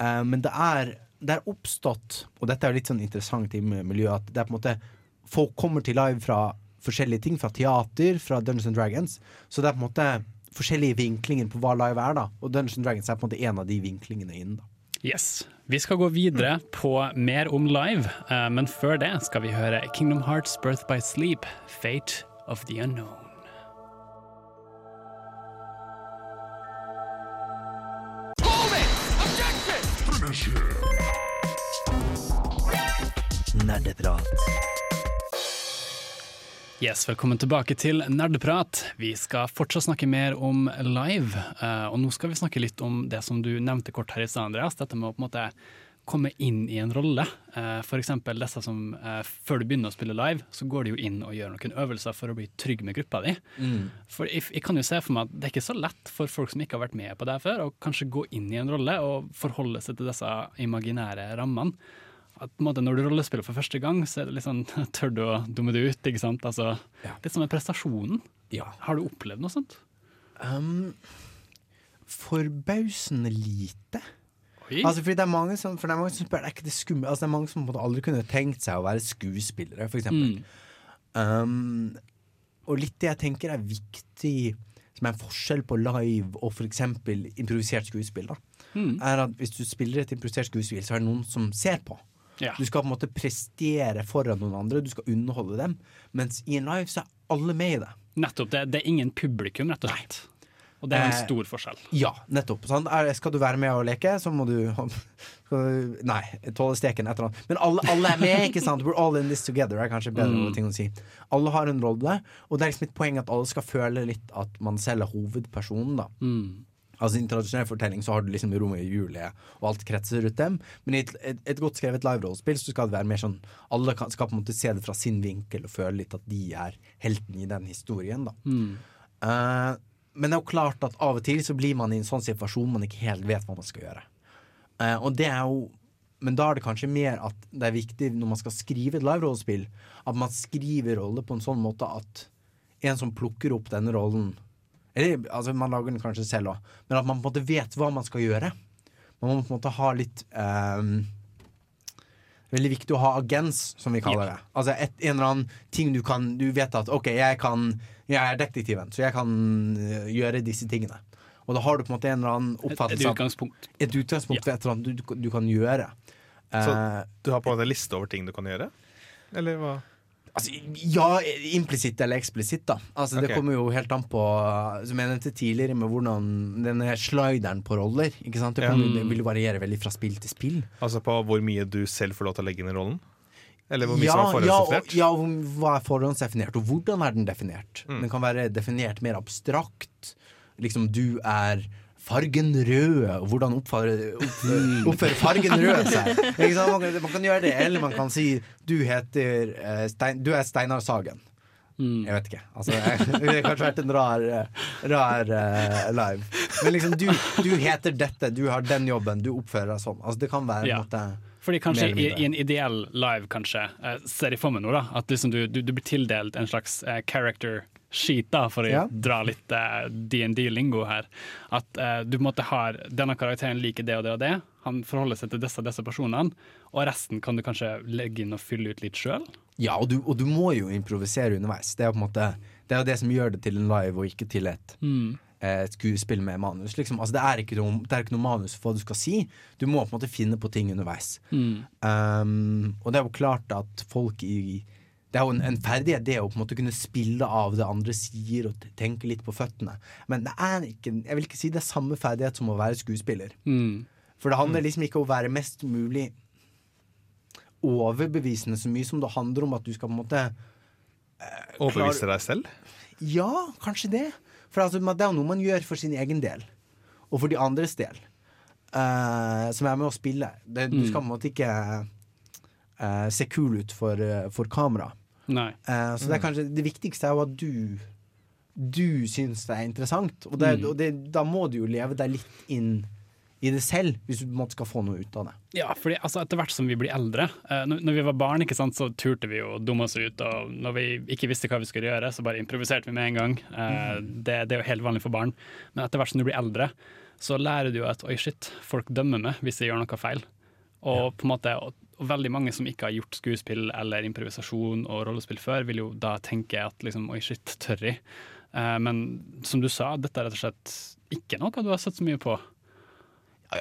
uh, men det er, det er oppstått, og dette er litt sånn interessant i miljøet, at det er på en måte Folk kommer til live fra forskjellige ting, fra teater, fra Dungeons and Dragons. Så det er på en måte forskjellige vinklinger på hva live er, da. Og Dungeons and Dragons er på en måte en av de vinklingene inn, da. Yes. Vi skal gå videre på mer om live, eh, men før det skal vi høre Kingdom Hearts Birth by Sleep, Fate of the Unknown. Nerdeprat. Yes, Velkommen tilbake til Nerdeprat. Vi skal fortsatt snakke mer om live. eh, og nå skal vi snakke litt om det som du nevnte kort her i stad, Andreas. Dette med å på en måte komme inn i en rolle. Uh, for eksempel disse som eh, før du begynner å spille live, så går du jo inn og gjør noen øvelser for å bli trygg med gruppa di. Mm. For jeg, jeg kan jo se for meg at det er ikke så lett for folk som ikke har vært med på det før, å kanskje gå inn i en rolle og forholde seg til disse imaginære rammene. At måte, Når du rollespiller for første gang, så er det litt sånn *laughs* tør du å dumme det ut. ikke sant? Altså, Litt som med prestasjonen. Har du opplevd noe sånt? Um, forbausende lite. Oi. Altså, fordi det er mange som, for det er mange som spør, er ikke det skummelt? Altså, det er mange som på en måte aldri kunne tenkt seg å være skuespillere, for eksempel. Um, og litt det jeg tenker er viktig, som er en forskjell på live og for eksempel improvisert skuespill, da, Mm. er at hvis du spiller et improvisert skuespill, så er det noen som ser på. Ja. Du skal på en måte prestere foran noen andre, du skal underholde dem. Mens i en live så er alle med i det. Nettopp. Det, det er ingen publikum, rett og slett. Og det er en Eh, stor forskjell. Ja, nettopp. Sant? Skal du være med og leke, så må du *laughs* du- Nei, tåle steken, et eller annet. Men alle, alle er med, ikke sant? We're all in this together, er kanskje bedre Mm. ting å si. Alle har en rolle, og det er liksom et poeng at alle skal føle litt at man selv er hovedpersonen, da. Mm. Altså I en tradisjonell fortelling så har du liksom Romeo og Julie, og alt kretser rundt dem. Men i et, et, et godt skrevet live-rollespill så skal det være mer sånn Alle kan, skal på en måte se det fra sin vinkel og føle litt at de er helten i den historien, da. Mm. Uh, men det er jo klart at av og til så blir man i en sånn situasjon man ikke helt vet hva man skal gjøre. Uh, og det er jo Men da er det kanskje mer at det er viktig når man skal skrive et live-rollespill, at man skriver rolle på en sånn måte at en som plukker opp denne rollen Eller altså man lager den kanskje selv òg, men at man på en måte vet hva man skal gjøre. Man må på en måte ha litt um, Veldig viktig å ha agens, som vi kaller det. Altså et, en eller annen ting du kan Du vet at OK, jeg kan Jeg er detektiven, så jeg kan øh, gjøre disse tingene. Og da har du på en måte en eller annen oppfattelse et et utgangspunkt. Et utgangspunkt for et eller annet du, du, du kan gjøre. Så Eh, du har på en måte en liste over ting du kan gjøre? Eller hva? Altså, ja, implisitt eller eksplisitt, da. Altså, Det kommer jo helt an på Som jeg nevnte tidligere, med hvordan denne slideren på roller. Ikke sant? Det, Ja. kommer, det vil variere veldig fra spill til spill. Altså på hvor mye du selv får lov til å legge inn i rollen? Eller hvor mye ja, som er ja, forhåndsdefinert? og- ja, hva er forhåndsdefinert, og hvordan er den definert? Mm. Den kan være definert mer abstrakt. Liksom, du er fargen rød, og hvordan *laughs* oppfører, fargen rød seg? *laughs* Ikke sant? Man, kan, man kan gjøre det, eller man kan si du heter uh, Stein, Du er Steinar Sagen. Jeg vet ikke. Altså, jeg, *laughs* det har kanskje vært en rar, eh, rar uh, live. Men liksom, du, du heter dette, du har den jobben, du oppfører deg sånn. Altså, det kan være Ja. en måte Fordi kanskje i, i en ideell live, kanskje, eh, ser jeg for meg nå, da, at liksom du, du, du blir tildelt en slags eh, character da, for å Ja. dra litt eh, DND-lingo her. At uh, du på en måte har denne karakteren liker det og det og det, han forholder seg til disse og disse personene, og resten kan du kanskje legge inn og fylle ut litt sjøl. Ja, og du, og du må jo improvisere underveis. Det er jo på en måte Det er det som gjør det til en live, og ikke til et, Mm. eh, et skuespill med manus. Liksom. Altså, det, er ikke noe, det er ikke noe manus for hva du skal si. Du må på en måte finne på ting underveis. Mm. Um, og det er jo klart at folk i Det er jo en, en ferdighet, det å på en måte kunne spille av det andre sier, og tenke litt på føttene. Men det er ikke Jeg vil ikke si det er samme ferdighet som å være skuespiller. Mm. For det handler liksom ikke om å være mest mulig overbevisende så mye som det handler om at du skal på en måte Overbevise deg selv? Ja, kanskje det. For altså, det er jo noe man gjør for sin egen del, og for de andres del, eh, som er med å spille. Det, Du Mm. skal på en måte ikke eh, se kul ut for, eh, for kamera. Nei. Uh, så det er kanskje det viktigste er jo at du du syns det er interessant. Og, det, Mm. og det, da må du jo leve deg litt inn i det selv, hvis du måte skal få noe ut av det. Ja, fordi altså, etter hvert som vi blir eldre eh, når, når vi var barn, ikke sant, så turte vi å dumme oss ut. Og når vi ikke visste hva vi skulle gjøre, så bare improviserte vi med en gang. Eh, det, det er jo helt vanlig for barn. Men etter hvert som du blir eldre, så lærer du jo at oi, shit, folk dømmer meg hvis jeg gjør noe feil. Og på en måte, og, veldig mange som ikke har gjort skuespill eller improvisasjon og rollespill før, vil jo da tenke at liksom, oi, shit, tør jeg? Eh, men som du sa, dette er rett og slett ikke noe du har sett så mye på.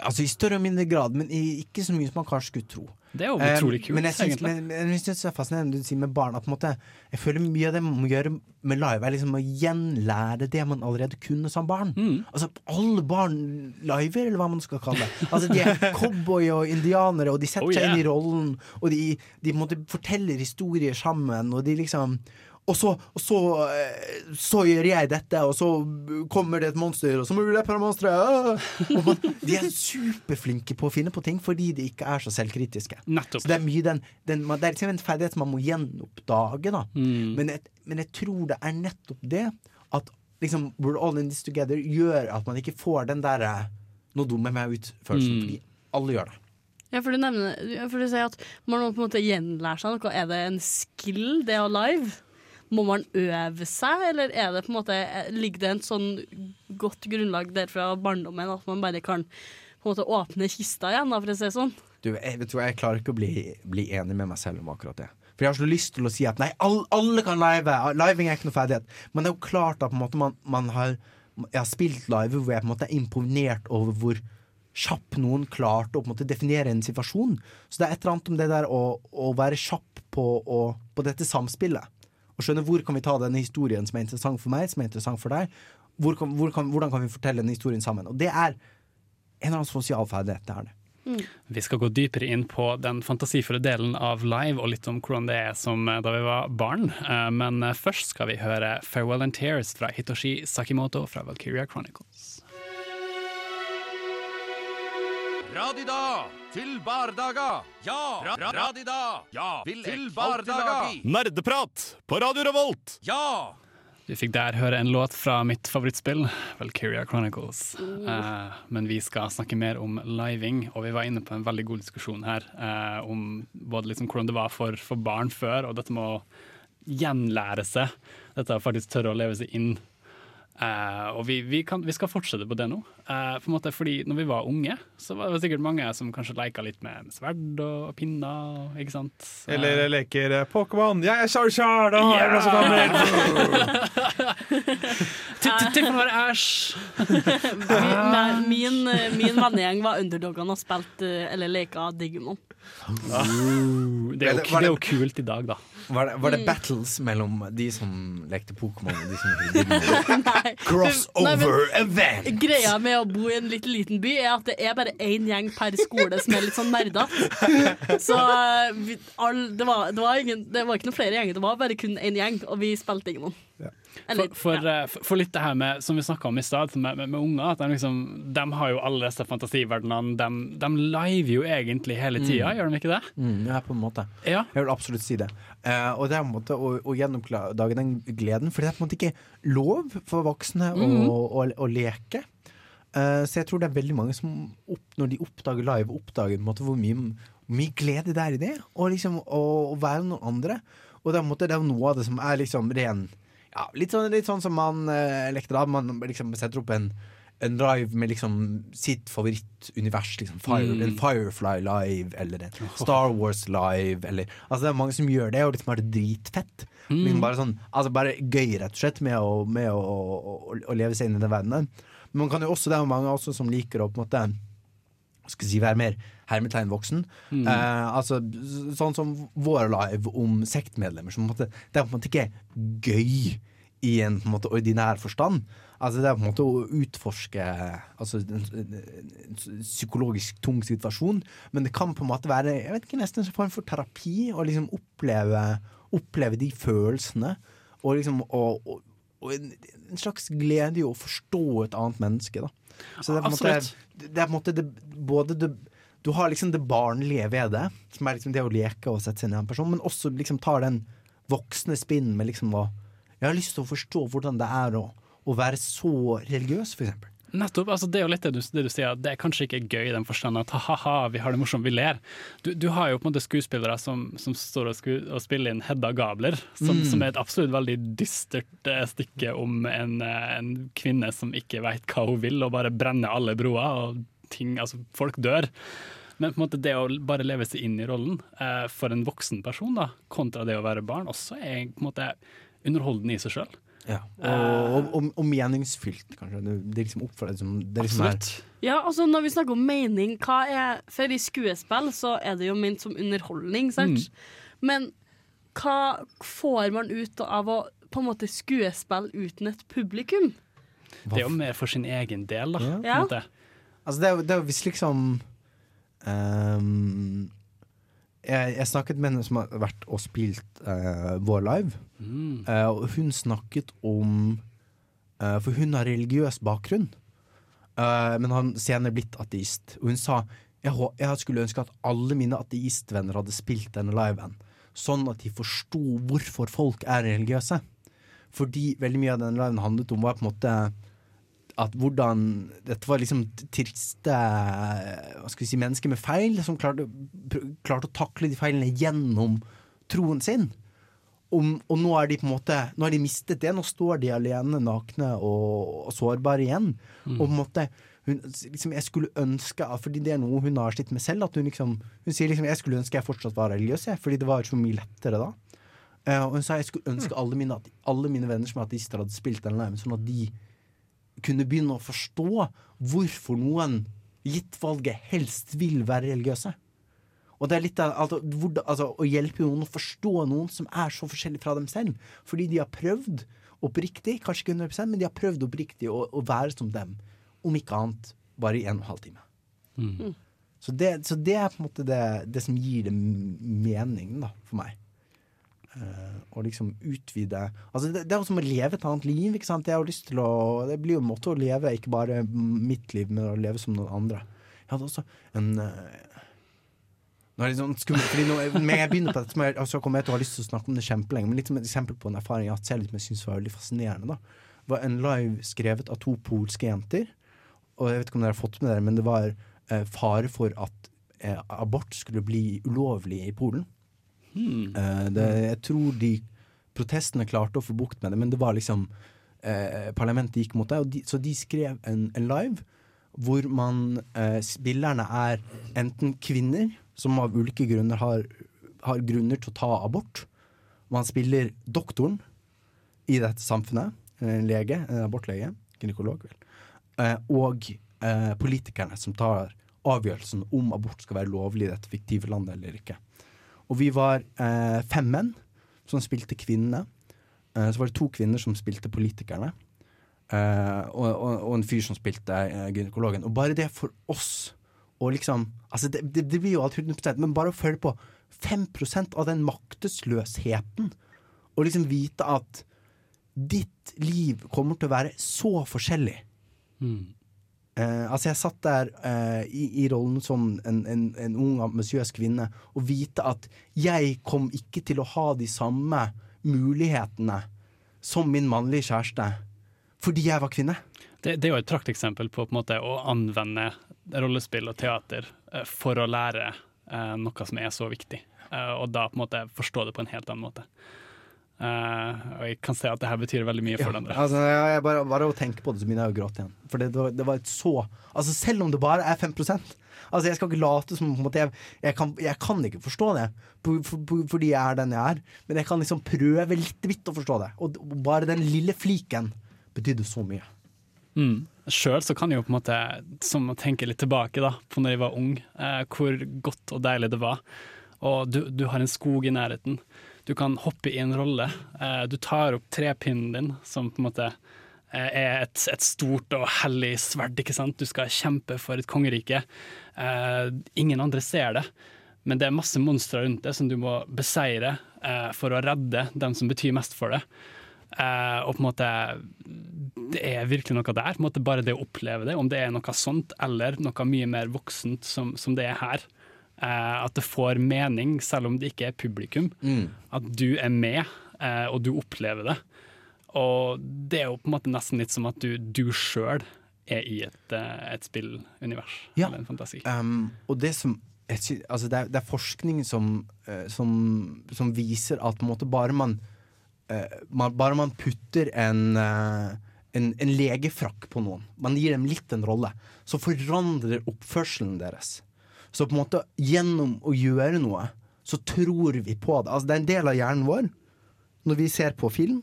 Altså I større og mindre grad, men ikke så mye som man kanskje skulle tro. Det er jo Eh, utrolig kult, men jeg synes, egentlig. men, men jeg synes det er fascinerende du sier med barna. På en måte, jeg føler mye av det man må gjøre med live, er liksom å gjenlære det man allerede kunne som barn. Mm. Altså Alle barn liver, eller hva man skal kalle det. Altså De er cowboy og indianere, og de setter Oh, seg inn i rollen. Og de, de forteller historier sammen, og de liksom og så, og så, eh, så gjør jeg dette, og så kommer det et monster, og så må vi løpe fra monsteret. De er superflinke på å finne på ting fordi de ikke er så selvkritiske. Nettopp. Så det er mye den, den Det er liksom en ferdighet man må gjenoppdage. Da. Mm. Men, jeg, men jeg tror det er nettopp det at liksom We're all in this together gjør at man ikke får den derre Nå dummer jeg meg ut-følelsen. Mm. Fordi alle gjør det. Ja, for du nevner for du sier at man må på en måte gjenlære seg noe. Er det en skill, det å live? Må man øve seg, eller er det på en måte, ligger det en sånn godt grunnlag der fra barndommen at man bare kan på en måte åpne kista igjen, da, for å si det sånn? Du, jeg, vet du, jeg klarer ikke å bli, bli enig med meg selv om akkurat det. For jeg har så lyst til å si at nei, all, alle kan live. Living er ikke noe ferdighet. Men det er jo klart at måte, man, man har Jeg har spilt live hvor jeg på en måte er imponert over hvor kjapp noen klarte å på en måte definere en situasjon. Så det er et eller annet om det der å, å være kjapp på, å, på dette samspillet. Og skjønne hvor kan vi ta denne historien som er interessant for meg, som er interessant for deg. Hvor kan, hvor kan, hvordan kan vi fortelle denne historien sammen? Og det er en eller annen sosial ferdighet. Det er det. Vi skal gå dypere inn på den fantasifulle delen av live, og litt om hvordan det er som eh, da vi var barn. Eh, Men eh, først skal vi høre 'Farewell and Tears' fra Hitoshi Sakimoto fra Valkyria Chronicles. Radida til bardaga. Ja, ra ra radida. Ja, vil til bardaga. Nerdeprat på Radio Revolt! Ja! Vi fikk der høre en låt fra mitt favorittspill, Valkyria Chronicles. Eh, men vi skal snakke mer om living, og vi var inne på en veldig god diskusjon her uh, om både liksom hvordan det var for, for barn før, og dette med å gjenlære seg. Dette å faktisk tørre å leve seg inn. Eh, og vi, vi, kan, vi skal fortsette på det nå. Uh, på en måte fordi når vi var unge, så var det sikkert mange som kanskje leka litt med sverd og pinner. Ikke sant? Eller leker eh, Pokémon. Jeg er Charizard! og jeg gammel. Tipp for æsj! *laughs* Min, min vennegjeng var underdogene og spilte eller leka Digimon. Det er, det er jo kult i dag, da. Var det, var det Mm. battles mellom de som lekte Pokémon og de som *laughs* lekte Nei. Crossover Nei, event! Greia med å bo i en litt liten by er at det er bare én gjeng per skole som er litt sånn nerder. *laughs* Så eh, vi, all, det, var, det, var ingen, det var ikke noen flere gjenger, det var bare kun én gjeng, og vi spilte ingen Eller, For, for, eh, for, for litt det her med, som vi snakka om i stad, med, med, med unger. At de, liksom, de har jo alle disse fantasiverdenene. De, de liver jo egentlig hele tida, Mm. gjør de ikke det? Mm, ja, på en måte. Ja. Jeg vil absolutt si det. Eh, og det er på en måte å, å gjenoppdage den gleden, for det er på en måte ikke lov for voksne å, Mhm. å, å leke. Uh, så jeg tror det er veldig mange som opp, når de oppdager live, oppdager måte hvor mye, mye glede det er i det. Og liksom å, å være noen andre. Og det er, måte, det er noe av det som er liksom ren ja, litt, sånn, litt sånn som man uh, lekte da. Man liksom setter opp en en live med liksom sitt favorittunivers. Liksom Fire, Mm. En Firefly live, eller en Star Wars live. Eller, altså det er mange som gjør det, og liksom er det dritfett. Mm. Liksom bare, sånn, altså bare gøy, rett og slett, med å, med å, å, å leve seg inn i den verdenen. Men man kan jo også, det er mange også som liker å på en måte skal si, være mer hermetegn voksen. Mm. Eh, altså, sånn som vår live om sektmedlemmer. Som måte, det er på en måte ikke gøy i en på en måte, ordinær forstand. Altså, det er på en måte å utforske altså, en, psykologisk tung situasjon. Men det kan på en måte være jeg vet ikke, nesten en form for terapi. Å liksom oppleve, oppleve de følelsene. Og liksom og, og, og en, en slags glede i å forstå et annet menneske. Da. Så det er på en måte, det er på en måte det, både det Du har liksom det barnlige ved det, som er liksom det å leke og sette seg inn i en person, men også liksom tar den voksne spinnen med liksom å Jeg har lyst til å forstå hvordan det er å, å være så religiøs, eksempel. Nettopp. altså Det er jo litt det du, det du sier, det er kanskje ikke gøy i den forstand at ha-ha, vi har det morsomt, vi ler. Du, du har jo på en måte skuespillere som, som står og, sku, og spiller inn Hedda Gabler, som, Mm. som er et absolutt veldig dystert eh, stykke om en, eh, en kvinne som ikke veit hva hun vil, og bare brenner alle broer, og ting, altså folk dør. Men på en måte det å bare leve seg inn i rollen eh, for en voksen person, da, kontra det å være barn, også er på en måte underholdende i seg sjøl. Ja. Og, og, og, og meningsfylt, kanskje. Det, det er liksom opp for det som det er liksom Absolutt. Ja, altså Når vi snakker om mening, hva er For i skuespill så er det jo ment som underholdning, sant? Men hva får man ut av å på en måte skuespill uten et publikum? Det er jo mer for sin egen del, da. Ja. På en Ja. måte. Altså, det er, jo- det er jo liksom ehm, jeg, jeg snakket med henne som har vært og spilt uh, Vår Live, Mm. Uh, og hun snakket om uh, For hun har religiøs bakgrunn, men har senere blitt ateist. Og hun sa jeg, jeg skulle ønske at alle mine ateistvenner hadde spilt denne liven, sånn at de forsto hvorfor folk er religiøse. Fordi veldig mye av denne liven handlet om var på en måte at hvordan Dette var liksom triste hva skal vi si, mennesker med feil som klarte, klarte å takle de feilene gjennom troen sin. Om, og nå er de på en måte Nå har de mistet det. Nå står de alene, nakne og, og sårbare igjen. Mm. Og på en måte hun, liksom, Jeg skulle ønske Fordi det er noe hun har slitt med selv. At hun liksom Hun sier liksom Jeg skulle ønske jeg fortsatt var religiøs, jeg, fordi det var så mye lettere da. Uh, og hun sa jeg skulle ønske alle mine, at alle mine venner som hadde ateister, hadde spilt den sånn at de kunne begynne å forstå hvorfor noen, gitt valget, helst vil være religiøse. Og det er litt av altså, hvor, altså, å hjelpe noen å forstå noen som er så forskjellig fra dem selv. Fordi de har prøvd oppriktig, kanskje ikke 100 men de har prøvd oppriktig å, å være som dem. Om ikke annet bare i en og en halv time. Mm. Så, det, så det er på en måte det, det som gir det mening da, for meg. Eh, å liksom utvide Altså det, det er jo som å leve et annet liv. Ikke sant? Jeg har lyst til å Det blir jo en måte å leve ikke bare mitt liv, men å leve som noen andre. Jeg hadde også en uh, nå er det sånn skummelt, fordi nå, Når jeg begynner på dette, jeg- altså, kommer jeg til å ha lyst til å snakke om det kjempelenge. Men litt som et eksempel på en erfaring jeg har hatt selv, som jeg synes var veldig fascinerende. da var en live skrevet av to polske jenter. Og jeg vet ikke om dere har fått med dere, men det var uh, fare for at uh, abort skulle bli ulovlig i Polen. Eh, det, jeg tror de protestene klarte å få bukt med det, men det var liksom eh, Parlamentet gikk mot det, og de, så de skrev en, en live hvor man eh, Spillerne er enten kvinner som av ulike grunner har, har grunner til å ta abort. Man spiller doktoren i dette samfunnet. En lege, en abortlege, gynekolog, vel. Eh, og eh, politikerne som tar avgjørelsen om abort skal være lovlig i dette fiktive landet eller ikke. Og vi var eh, fem menn som spilte kvinnene. Eh, så var det to kvinner som spilte politikerne. Eh, og, og, og en fyr som spilte eh, gynekologen. Og bare det for oss og liksom Altså, det, det, det blir jo alt 100 men bare å føle på 5 av den maktesløsheten, og liksom vite at ditt liv kommer til å være så forskjellig. Eh, altså jeg satt der eh, i, i rollen som en, en, en ung ambisiøs kvinne og vite at jeg kom ikke til å ha de samme mulighetene som min mannlige kjæreste fordi jeg var kvinne. Det, det er jo et prakteksempel på, på en måte, å anvende rollespill og teater eh, for å lære eh, noe som er så viktig, eh, og da på en måte forstå det på en helt annen måte. Eh, og jeg kan se at det her betyr veldig mye for Ja, den andre. altså, jeg, bare, bare å tenke på det, så begynner jeg å gråte igjen. For det, det, var, det var et så Altså Selv om det bare er 5% Altså Jeg skal ikke late som måte, jeg, jeg, kan, jeg kan ikke forstå det for, for, for, fordi jeg er den jeg er, men jeg kan liksom prøve litt vidt å forstå det. Og, og bare den lille fliken betydde så mye. Mm. Sjøl så kan jeg jo på en måte, som å tenke litt tilbake da, på når jeg var ung, eh, hvor godt og deilig det var. Og du, du har en skog i nærheten. Du kan hoppe i en rolle. Eh, du tar opp trepinnen din, som på en måte eh, er et, et stort og hellig sverd. ikke sant? Du skal kjempe for et kongerike. Eh, ingen andre ser det. Men det er masse monstre rundt det som du må beseire eh, for å redde dem som betyr mest for det. Eh, og på en måte Det er virkelig noe der. På en måte bare det å oppleve det, om det er noe sånt eller noe mye mer voksent som, som det er her. Eh, at det får mening, selv om det ikke er publikum. At du er med, eh, og du opplever det. Og det er jo på en måte nesten litt som at du, du sjøl er i et, eh, et spillunivers. Ja. Eller en fantasi. Um, og det som altså det, er, det er forskning som, som, som viser at måte bare man, man Bare man putter en, en, en legefrakk på noen, man gir dem litt en rolle, så forandrer oppførselen deres. Så på en måte gjennom å gjøre noe, så tror vi på det. Altså Det er en del av hjernen vår når vi ser på film,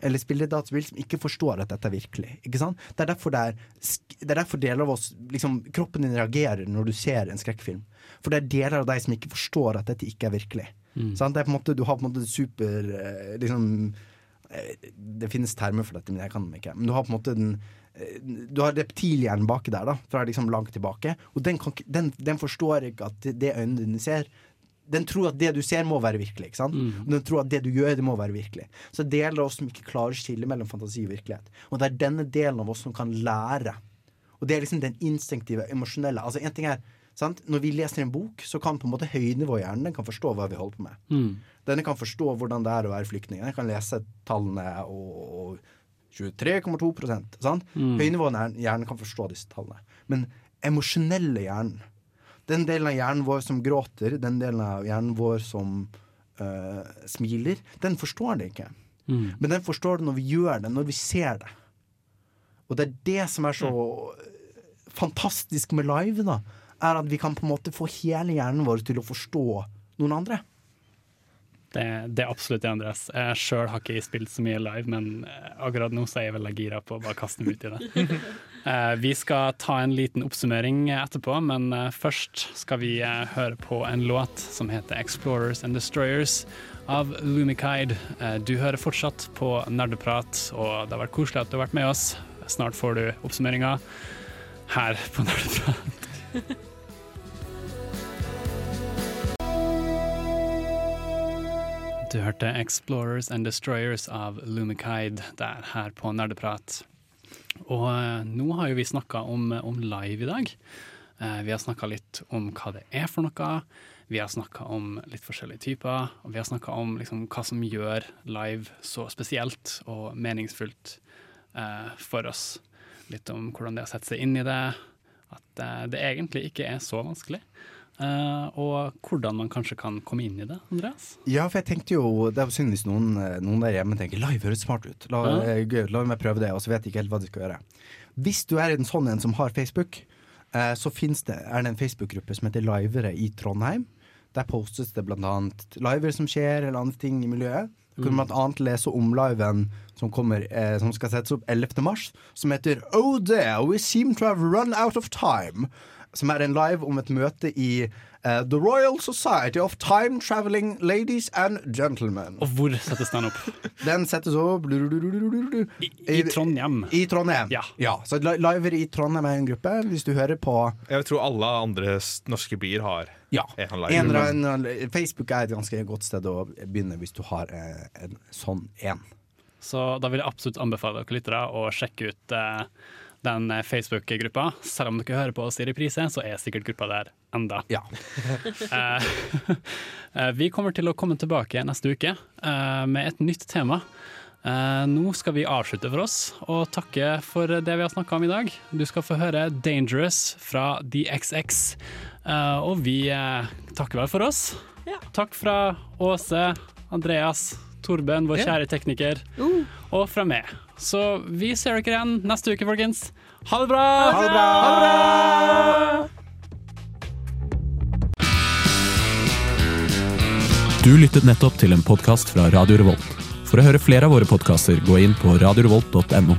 eller spiller dataspill som ikke forstår at dette er virkelig. Ikke sant? Det er derfor, det er, det er derfor deler av oss liksom, Kroppen din reagerer når du ser en skrekkfilm. For det er deler av deg som ikke forstår at dette ikke er virkelig. Mm. Sant? Det er på en måte, du har på en måte super eh, liksom, eh, Det finnes termer for dette, men jeg kan dem ikke. Men du har på en måte den Du har reptilhjernen baki der, da, fra liksom langt tilbake. Og den, kan, den, den forstår ikke at det, det øynene dine ser Den tror at det du ser, må være virkelig. Ikke sant? Mm. Og den tror at det du gjør, det må være virkelig. Så det er deler av oss som ikke klarer å skille mellom fantasi og virkelighet. Og det er denne delen av oss som kan lære. Og det er liksom den instinktive, emosjonelle. Altså en ting er sant? Når vi leser en bok, så kan på en måte høynivåhjernen den kan forstå hva vi holder på med. Mm. Denne kan forstå hvordan det er å være flyktning. Den kan lese tallene og, og 23,2% sant? Mm. Høynivåhjernen kan forstå disse tallene. Men emosjonelle hjernen, den delen av hjernen vår som gråter, den delen av hjernen vår som uh, smiler, den forstår det ikke. Mm. Men den forstår det når vi gjør det, når vi ser det. Og det er det som er så fantastisk med live, da. Er at vi kan på en måte få hele hjernen vår til å forstå noen andre. Det, det er absolutt det, Andreas. Jeg sjøl har ikke spilt så mye live, men eh, akkurat nå så er jeg veldig gira på å bare kaste meg ut i det. *laughs* Eh, vi skal ta en liten oppsummering etterpå, men eh, først skal vi høre på en låt som heter 'Explorers and Destroyers' av Lumikide. Du hører fortsatt på Nerdeprat, og det har vært koselig at du har vært med oss. Snart får du oppsummeringa her på Nerdeprat. *laughs* Du hørte 'Explorers and Destroyers' av Lumikide der her på Nerdeprat. Og eh, nå har jo vi snakka om, om live i dag. Eh, vi har snakka litt om hva det er for noe. Vi har snakka om litt forskjellige typer. Og vi har snakka om liksom, hva som gjør live så spesielt og meningsfullt eh, for oss. Litt om hvordan det er å sette seg inn i det. At eh, det egentlig ikke er så vanskelig. Eh, og hvordan man kanskje kan komme inn i det, Andreas. Ja, for jeg tenkte jo Det er synd hvis noen, eh, noen der hjemme tenker live høres smart ut. La, Ja. eh, la meg prøve det, og så vet jeg ikke helt hva de skal gjøre. Hvis du er en sånn en som har Facebook, så det, er det en Facebook-gruppe som heter Livere i Trondheim. Der postes det annet liver som skjer, eller andre ting i miljøet. Du kan bl.a. blant annet lese om liven som, kommer, eh, som skal settes opp 11. mars, som heter Oh there, we seem to have run out of time. Som er en live om et møte i uh, The Royal Society of Time Traveling Ladies and Gentlemen. Og hvor settes den opp? *laughs* Den settes opp I, i Trondheim. I Trondheim. Ja. Så li- Liver i Trondheim er en gruppe. Hvis du hører på Jeg tror alle andre norske byer har Ja. en live. en eller Facebook er et ganske godt sted å begynne hvis du har eh, en sånn en. Så da vil jeg absolutt anbefale dere lyttere å sjekke ut eh, den eh, Facebook-gruppa. Selv om dere hører på oss i reprise, så er sikkert gruppa der enda. Ja. *laughs* Eh, eh, vi kommer til å komme tilbake neste uke eh, med et nytt tema. Eh, nå skal vi avslutte for oss og takke for det vi har snakka om i dag. Du skal få høre 'Dangerous' fra DXX. Eh, og vi takker vel for oss. Takk fra Åse, Andreas, Torben, vår Ja. kjære tekniker, og fra meg. Så vi ser dere igjen neste uke, folkens. Ha det bra! Ha det bra! Ha det bra! Du lyttet nettopp til en podkast fra Radio Revolt. For å høre flere av våre podkaster, gå inn på radiorevolt.no.